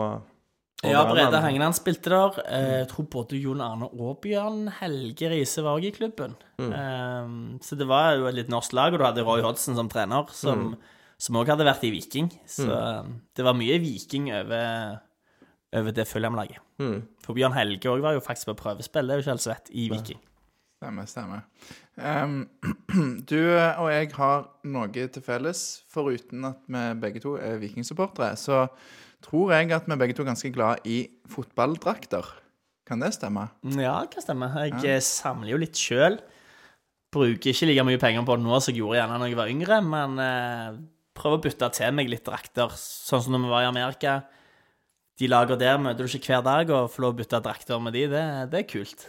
Ja, Brede? Hengeland spilte der. Eh, Jeg tror både Jon Arne og Bjørn Helge Riise var også i klubben. Eh, Så det var jo et litt norsk lag, og du hadde Roy Hodgson som trener, som som òg hadde vært i Viking. Så eh, det var mye Viking over, over det Fulham-laget. Mm. For Bjørn Helge òg var jo faktisk på prøvespill, det er jo ikke helt svett, i Viking. Stemmer, stemmer. Um, du og jeg har noe til felles, foruten at vi begge to er vikingsupportere. Så tror jeg at vi begge to er ganske glad i fotballdrakter. Kan det stemme? Ja, det kan stemme. Jeg ja. samler jo litt sjøl. Bruker ikke like mye penger på det nå som jeg gjorde gjerne da jeg var yngre, men eh, prøver å bytte til meg litt drakter, sånn som når vi var i Amerika. De lager der møter du ikke hver dag, og får lov å bytte drakter med de, det, det er kult.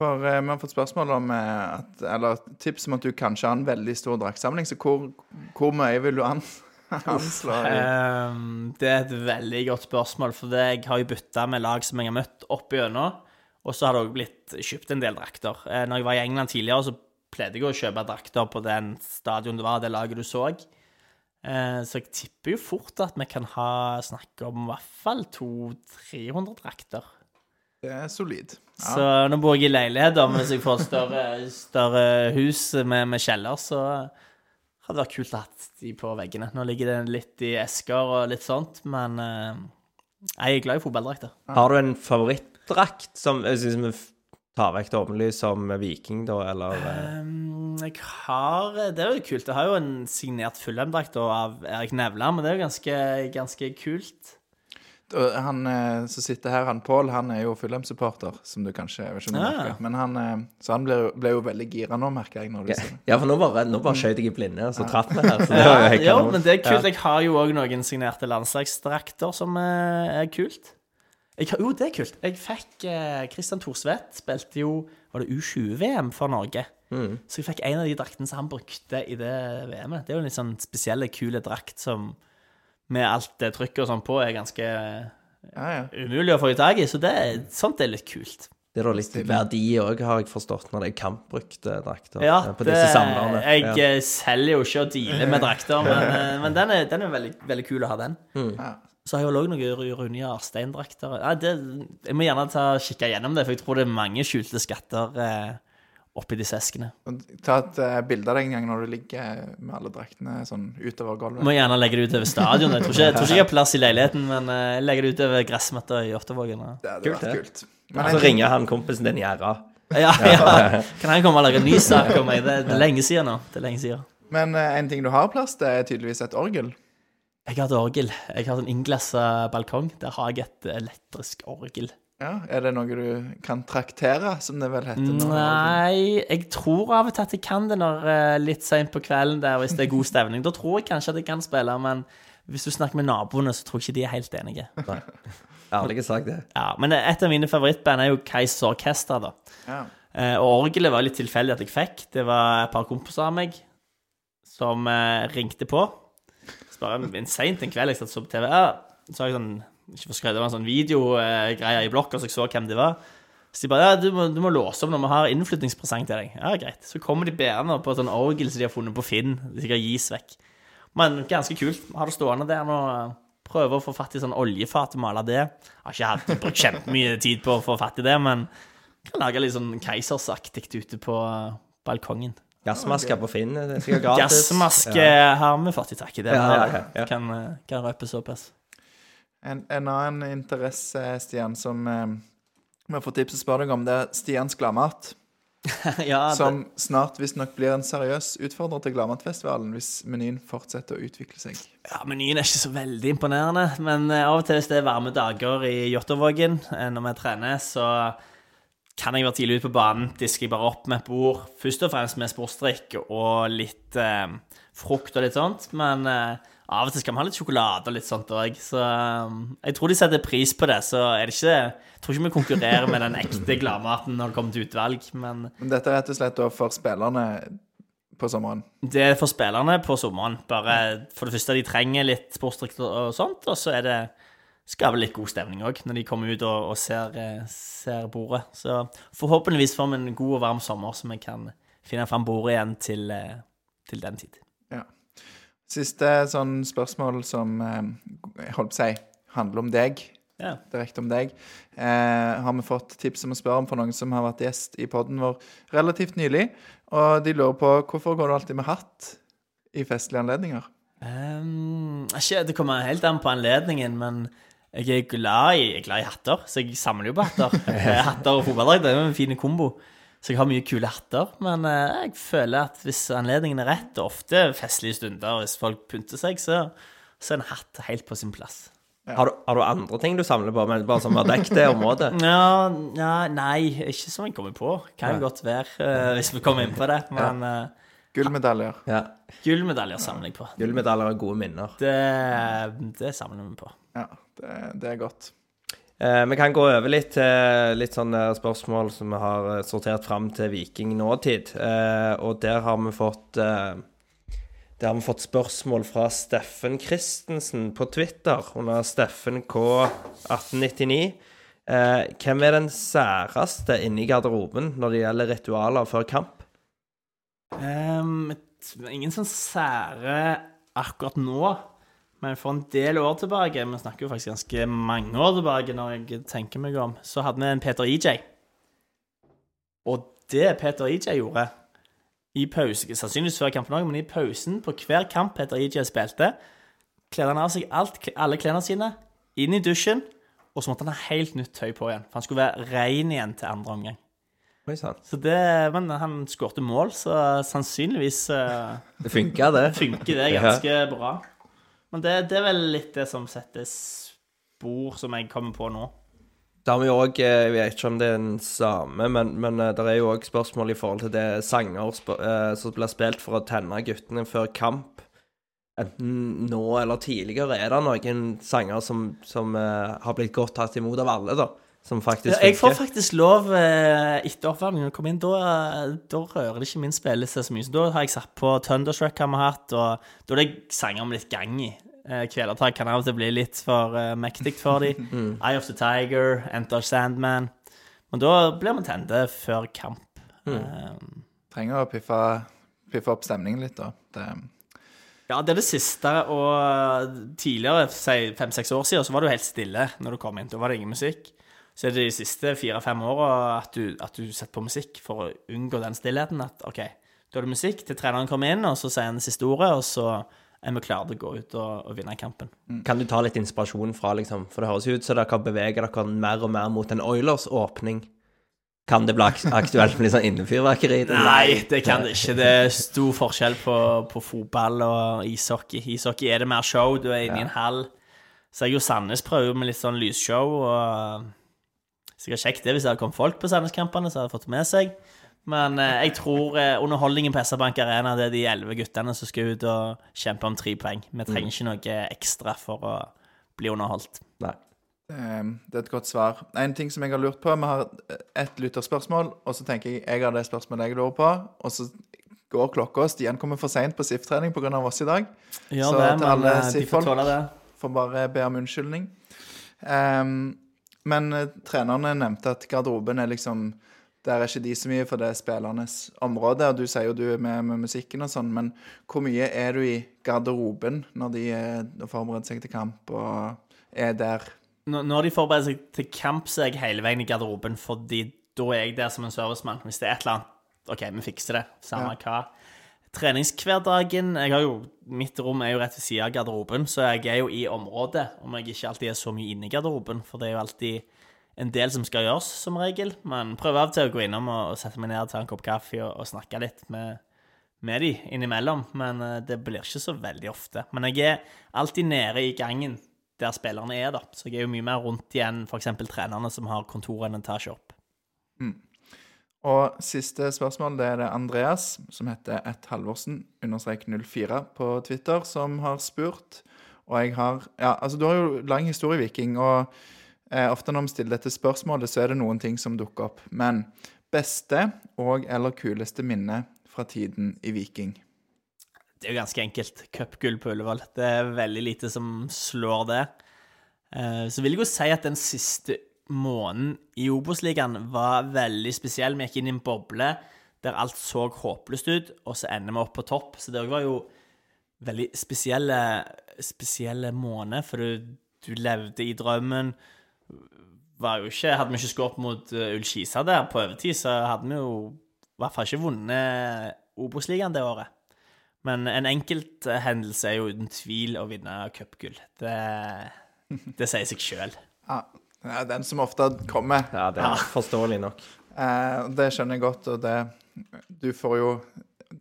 For eh, Vi har fått spørsmål om eh, at, eller tips om at du kanskje har en veldig stor draktsamling. Så hvor, hvor mye vil du an, anslå? Ehm, det er et veldig godt spørsmål, for det, jeg har jo bytta med lag som jeg har møtt opp igjennom. Og så har det òg blitt kjøpt en del drakter. Eh, når jeg var i England tidligere, så pleide jeg å kjøpe drakter på den stadion det var, det laget du så. Eh, så jeg tipper jo fort at vi kan ha snakke om i hvert fall 200-300 drakter. Det er solid. Så nå bor jeg i leilighet, da, men hvis jeg får større, større hus med, med kjeller, så hadde det vært kult å ha de på veggene. Nå ligger det litt i esker og litt sånt, men eh, jeg er glad i fotballdrakter. Har du en favorittdrakt som vi tar vekk det åpenlyst som viking, da, eller Um, jeg har Det er jo kult. Jeg har jo en signert Fulham-drakt av Erik Nevland, men det er jo ganske, ganske kult. Og Han eh, som sitter her, han Pål, han er jo Fulham-supporter, som du kanskje jeg vet ikke om du Ah. merker. Men han, eh, så han ble, ble jo veldig gira nå, merker jeg. når du sier. Ja, for nå bare, nå bare skjøt jeg i blinde, og så traff vi her. Så det var jo helt men det er kult. Jeg har jo òg noen signerte landslagsdrakter som eh, er kult. Jeg, har- jo, det er kult. Jeg fikk eh, Christian Thorsvedt spilte jo Var det U20-VM for Norge? Mm. Så jeg fikk en av de draktene som han brukte i det VM-et. Det er jo en litt sånn spesiell, kule drakt som med alt det trykket og sånn på er ganske eh, Ja, ja. umulig å få i tak i. Så det, sånt er litt kult. Det er da litt verdi òg, har jeg forstått, når det er kampbrukte drakter. Ja, eh, på det, disse samlerne. jeg Ja. eh, selger jo ikke og dealer med drakter, men, men den er, den er veldig, veldig kul å ha, den. Ja. Så har jeg òg noen Ru- Rune Jarstein-drakter. Ja, jeg må gjerne ta kikke gjennom det, for jeg tror det er mange skjulte skatter eh, oppi disse eskene. Ta et uh, bilde av deg en gang når du ligger med alle draktene sånn utover gulvet. må gjerne legge det utover stadion. Jeg tror ikke jeg, tror ikke jeg har plass i leiligheten, men uh, jeg legger det utover gressmatta i Ottavågen. og- Det hadde Kult, vært kult. Men så ting, ringer han kompisen din gjerda. Ja, ja. Kan han komme og lage en ny sak om meg? Det det er lenge siden nå. Det er lenge siden. men uh, en ting du har plass til, er tydeligvis et orgel. Jeg har et orgel. Jeg har en innglassa balkong. Der har jeg et elektrisk orgel. Ja, Er det noe du kan traktere, som det vel heter? når- Nei, jeg tror av og til at jeg kan det når eh, litt seint på kvelden der, hvis det er god stemning. Da tror jeg kanskje at jeg kan spille, men hvis du snakker med naboene, så tror jeg ikke de er helt enige. Ærlig sagt, det. Ja, Men et av mine favorittband er jo Kaisers Orkester, da. Ja. Eh, og orgelet var litt tilfeldig at jeg fikk. Det var et par kompiser av meg som eh, ringte på. Så bare en seint en kveld jeg satt så på TV, ja, så har jeg sånn Ikke for skrevet, det var en sånn videogreie i blokka, så jeg så hvem de var. Så de bare ja, du må, du må låse opp når vi har innflyttingspresang til deg. Ja, greit. Så kommer de bærende på et sånn orgel som de har funnet på Finn. Det skal gis vekk. Men ganske kult. Har det stående der nå. Prøver å få fatt i sånn oljefat og male det. Jeg Har ikke hatt brukt kjempemye tid på å få fatt i det, men kan lage litt sånn keisersaktig ute på balkongen. Gassmasker på Finn, det sikkert gratis. Gassmaske har vi fått i tak i det. Ja, ja, ja, ja. Kan, eh, kan røpe såpass. En, en annen interesse, Stian, som eh, vi har fått tips og spør deg om, det er Stians Gladmat. ja, det, Som snart visstnok blir en seriøs utfordrer til Gladmatfestivalen hvis menyen fortsetter å utvikle seg. ja, menyen er ikke så veldig imponerende, men eh, av og til hvis det er varme dager i Jåttåvågen eh, når vi trener, så kan jeg være tidlig ute på banen, disker jeg bare opp med et bord, først og fremst med sportsdrikk og litt eh, frukt og litt sånt, men eh, av og til skal vi ha litt sjokolade og litt sånt òg, så eh, jeg tror de setter pris på det. Så er det ikke Jeg tror ikke vi konkurrerer med den ekte gladmaten når det kommer til utvalg, men Men dette er rett og slett for spillerne på sommeren. det er for spillerne på sommeren. Bare for det første, de trenger litt sportsdrikk og og sånt, og så er det skaper litt god stemning òg når de kommer ut og, og ser, eh, ser bordet. Så forhåpentligvis får vi en god og varm sommer, så vi kan finne fram bordet igjen til, eh, til den tid. Siste sånn spørsmål som eh, jeg holdt på å si handler om deg. Ja. Direkte om deg. Eh, har vi fått tips om å spørre om for noen som har vært gjest i poden vår relativt nylig. Og de lurer på hvorfor går du alltid med hatt i festlige anledninger? Um, ikke, det kommer helt an på anledningen, men jeg er glad i, jeg er glad i hatter, så jeg samler jo på hatter. Eh, hatter og fotballdrakt er en fin kombo. Så jeg har mye kule hatter, men eh, jeg føler at hvis anledningen er rett, og ofte festlige stunder, hvis folk pynter seg, så, så er en hatt helt på sin plass. Har du, har du andre ting du samler på, men bare som har dekket det området? Ja, ja, nei, ikke som jeg kommer på. Kan jo godt være, uh, hvis vi kommer inn på det. Men uh, Gullmedaljer. Ja. gullmedaljer samler jeg på. Gullmedaljer er gode minner. Det, det samler vi på. Ja, det, det er godt. Eh, vi kan gå over litt til litt sånne spørsmål som vi har eh, sortert fram til Viking nåtid. Eh, og der har vi fått Der har vi fått spørsmål fra Steffen Christensen på Twitter under Steffen K1899. Eh, hvem er den særeste inne i garderoben når det gjelder ritualer før kamp? Um, ingen sånn sære akkurat nå, men for en del år tilbake Vi snakker jo faktisk ganske mange år tilbake når jeg tenker meg om. Så hadde vi en Peter EJ. Og det Peter EJ gjorde i pause, sannsynligvis før kampen òg, men i pausen på hver kamp Peter EJ spilte, kledde han av seg alt, alle klærne sine, inn i dusjen, og så måtte han ha helt nytt tøy på igjen. For han skulle være ren igjen til andre omgang. Oi. Så det, Men han skårte mål, så sannsynligvis eh, Det funka, det. funker det ganske bra. Men det, det er vel litt det som setter spor som jeg kommer på nå. Da har vi òg Jeg vet ikke om det er den samme, men, men eh, det er jo òg spørsmål i forhold til det sanger eh, som blir spilt for å tenne guttene før kamp. Enten nå eller tidligere. Er det noen sanger som, som eh, har blitt godt tatt imot av alle, da? Som faktisk Jeg får faktisk lov eh, etter oppvarmingen å komme inn. Da, da rører det ikke min spilleliste så mye. Så da har jeg satt på Thunderstruck har vi hatt, og da er det sanger med litt gang i. Eh, Kvelertak kan av og til bli litt for uh, mektig for dem. Eye of the Tiger, Enter Sandman. Men da blir vi tente før kamp. Eh, Trenger å piffe, piffe opp stemningen litt, da. Det, Ja, det er det siste, og tidligere, si fem-seks år siden, så var det jo helt stille når du kom inn. Da var det ingen musikk. Så er det de siste fire-fem åra at, du- at du setter på musikk for å unngå den stillheten. At OK, da er det musikk til treneren kommer inn, og så sier han det siste ordet, og så er vi klare til å gå ut og, og vinne kampen. Kan du ta litt inspirasjon fra, liksom? For det høres ut som dere beveger dere mer og mer mot en Oilers-åpning. Kan det bli aktuelt med litt sånn innefyrverkeri? Nei, det kan det ikke. Det er stor forskjell på, på fotball og ishockey. Ishockey er det mer show, du er inne i en hall. Så jeg og Sandnes prøver med litt sånn lysshow, og sikkert kjekt det hvis det hadde kommet folk på Sandnes-kampene, så hadde jeg fått det med seg. Men eh, jeg tror eh, underholdningen på SR-Bank Arena det er de elleve guttene som skal ut og kjempe om tre poeng. Vi trenger ikke noe ekstra for å bli underholdt. Nei. eh, det er et godt svar. En ting som jeg har lurt på Vi har ett lytterspørsmål, og så tenker jeg jeg har det spørsmålet jeg lurer på. Og så går klokka. Stian kommer for seint på SIF-trening pga. oss i dag. Ja, Så det, til alle eh, SIF-folk. får, det. Får bare be om unnskyldning. Ehm, men eh, trenerne nevnte at garderoben er liksom Der er ikke de så mye, for det er spillernes område. Og du sier jo du er med med musikken og sånn, men hvor mye er du i garderoben når de er forbereder seg til kamp og er der? Når de forbereder seg til kamp, så er jeg hele veien i garderoben, fordi da er jeg der som en servicemann. Hvis det er et eller annet OK, vi fikser det, samme hva. Treningshverdagen jo, Mitt rom er jo rett ved siden av garderoben, så jeg er jo i området, om jeg ikke alltid er så mye inne i garderoben, for det er jo alltid en del som skal gjøres, som regel. Men prøver av og til å gå innom og, sette meg ned ta en kopp kaffe og, og snakke litt med, med de innimellom, men eh, det blir ikke så veldig ofte. Men jeg er alltid nede i gangen der spillerne er, da. Så jeg er jo mye mer rundt igjen f.eks. trenerne som har kontoret en etasje opp. Og siste spørsmål det er det Andreas, som heter ett Halvorsen, understrek 04 på Twitter, som har spurt. Og jeg har Ja, altså, du har jo lang historie, Viking, og eh, ofte når vi stiller dette spørsmålet, så er det noen ting som dukker opp. Men beste og eller kuleste minne fra tiden i Viking? Det er jo ganske enkelt. Cupgull på Ullevål. Det er veldig lite som slår det. Eh, Så vil jeg jo si at den siste måneden i Obos-ligaen var veldig spesiell. Vi gikk inn i en boble der alt så håpløst ut, og så ender vi opp på topp. Så det var jo veldig spesielle, spesielle måneder, for du, du levde i drømmen. Var jo ikke, hadde vi ikke skåret mot Ullskisa der på overtid, så hadde vi jo i hvert fall ikke vunnet Obos-ligaen det året. Men en enkelt eh, hendelse er jo uten tvil å vinne cupgull. Det, det sier seg sjøl. Ja, det er den som ofte kommer. Ja, det er forståelig nok. Eh, det skjønner jeg godt, og det Du får jo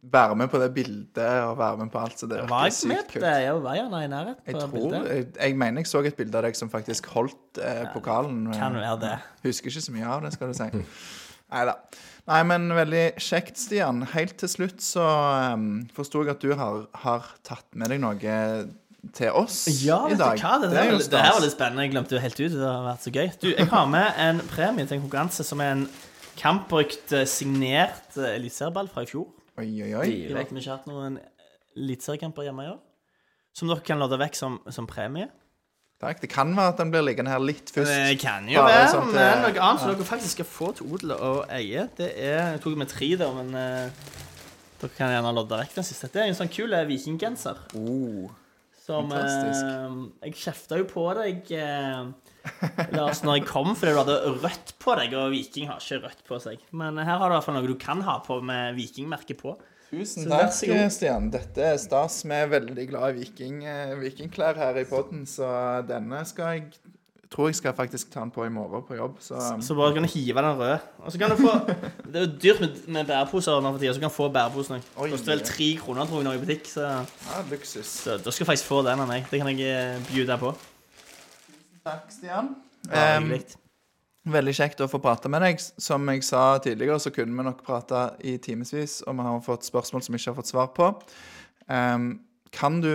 være med på det bildet og være med på alt, så det virker sykt kult. det? Jeg jo veierne i nærheten Jeg på tror, bildet. jeg, jeg mener jeg så et bilde av deg som faktisk holdt eh, pokalen. Kan være det. Husker ikke så mye av det, skal du si. Neida. Nei Nei, men veldig kjekt, Stian. Helt til slutt så um, forsto jeg at du har, har tatt med deg noe til oss Ja, i vet dag. du hva? Det, er her, det her var litt spennende. Jeg glemte jo helt ut. Det har vært så gøy. Du, jeg har med en premie til en konkurranse som er en kampbrukt, eh, signert eh, eliteserieball fra i fjor. Oi, oi, oi. Jeg vet ikke om vi ikke har hatt noen eliteseriekamper hjemme i år. Som dere kan lodde vekk som, som premie. Takk. Det kan være at den blir liggende her litt først. Det kan jo være, sånn til- men noe annet som dere faktisk skal få til odel og eie, det er Jeg tok med tre, der, men uh, Dere kan gjerne lodde vekk den siste. Det er en sånn kul vikinggenser. Oh. Som eh, Jeg kjefta jo på deg eh, Lars, når jeg kom, fordi du hadde rødt på deg, og Viking har ikke rødt på seg. Men her har du i hvert fall noe du kan ha på med vikingmerket på. Tusen Så takk. Stian. Dette er stas. Vi er veldig glad i viking, eh, vikingklær her i poden, så denne skal jeg tror jeg skal faktisk ta den på i morgen på jobb. Så, Så bare kan du hive den røde. Og så kan du få Det er jo dyrt med, med bæreposer nå for tida, så du kan få bæreposen òg. Koster vel tre kroner, tror jeg, nå i butikk. Så, ja, luksus. så da skal du faktisk få den av meg. Det kan jeg eh, by deg på. Takk, Stian. Ja, um. Veldig kjekt å få prate med deg. Som jeg sa tidligere, så kunne vi nok prate i timevis, og vi har fått spørsmål som vi ikke har fått svar på. Um, kan du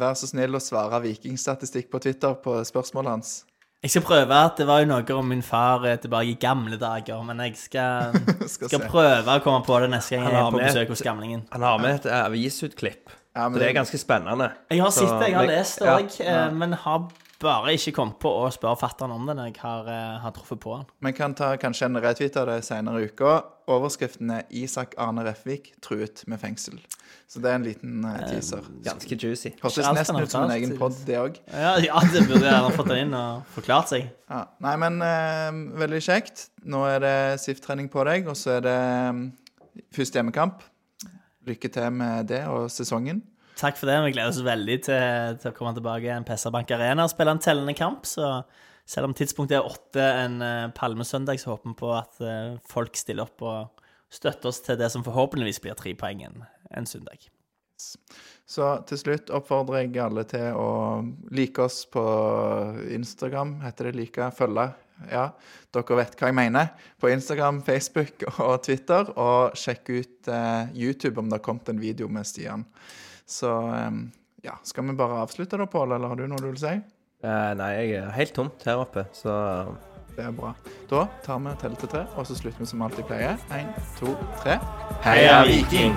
være så snill å svare vikingstatistikk på Twitter på spørsmålet hans? Jeg skal prøve at det var jo noe om min far eh, tilbake i gamle dager, men jeg skal, Skal skal prøve å komme på det neste gang jeg er på med- besøk hos gamlingen. Han har med et eh, avisutklipp. Ja, men Så det er ganske spennende. Jeg har sett det, jeg har lest det ja. ja. men har bare ikke kommet på å spørre fatteren om det når jeg har, eh, har truffet på han. Vi kan ta kanskje en retweet av det senere i uka. Overskriften er 'Isak Arne Refvik truet med fengsel'. Så det er en liten eh, teaser. Ganske juicy. Hørtes nesten ut som en egen pod, det òg. Ja, ja det burde jeg gjerne fått inn og forklart seg. Ja. Nei, men uh, veldig kjekt. Nå er det SIF-trening på deg, og så er det um, første hjemmekamp. Lykke til med det og sesongen. Takk for det. Vi gleder oss veldig til, til å komme tilbake i en Bank Arena og spille en tellende kamp. Så selv om tidspunktet er åtte en eh, palmesøndag, så håper vi på at eh, folk stiller opp og støtter oss til det som forhåpentligvis blir tre poeng en, en søndag. Så til slutt oppfordrer jeg alle til å like oss på Instagram. Heter det like? Følge? Ja, dere vet hva jeg mener. På Instagram, Facebook og Twitter. Og sjekk ut eh, YouTube om det har kommet en video med Stian. Så ja, skal vi bare avslutte da, Pål, eller har du noe du vil si? Eh, nei, jeg er helt tomt her oppe, så Det er bra. Da tar vi telle til tre, og så slutter vi som alltid pleier. Én, to, tre. Heia Viking!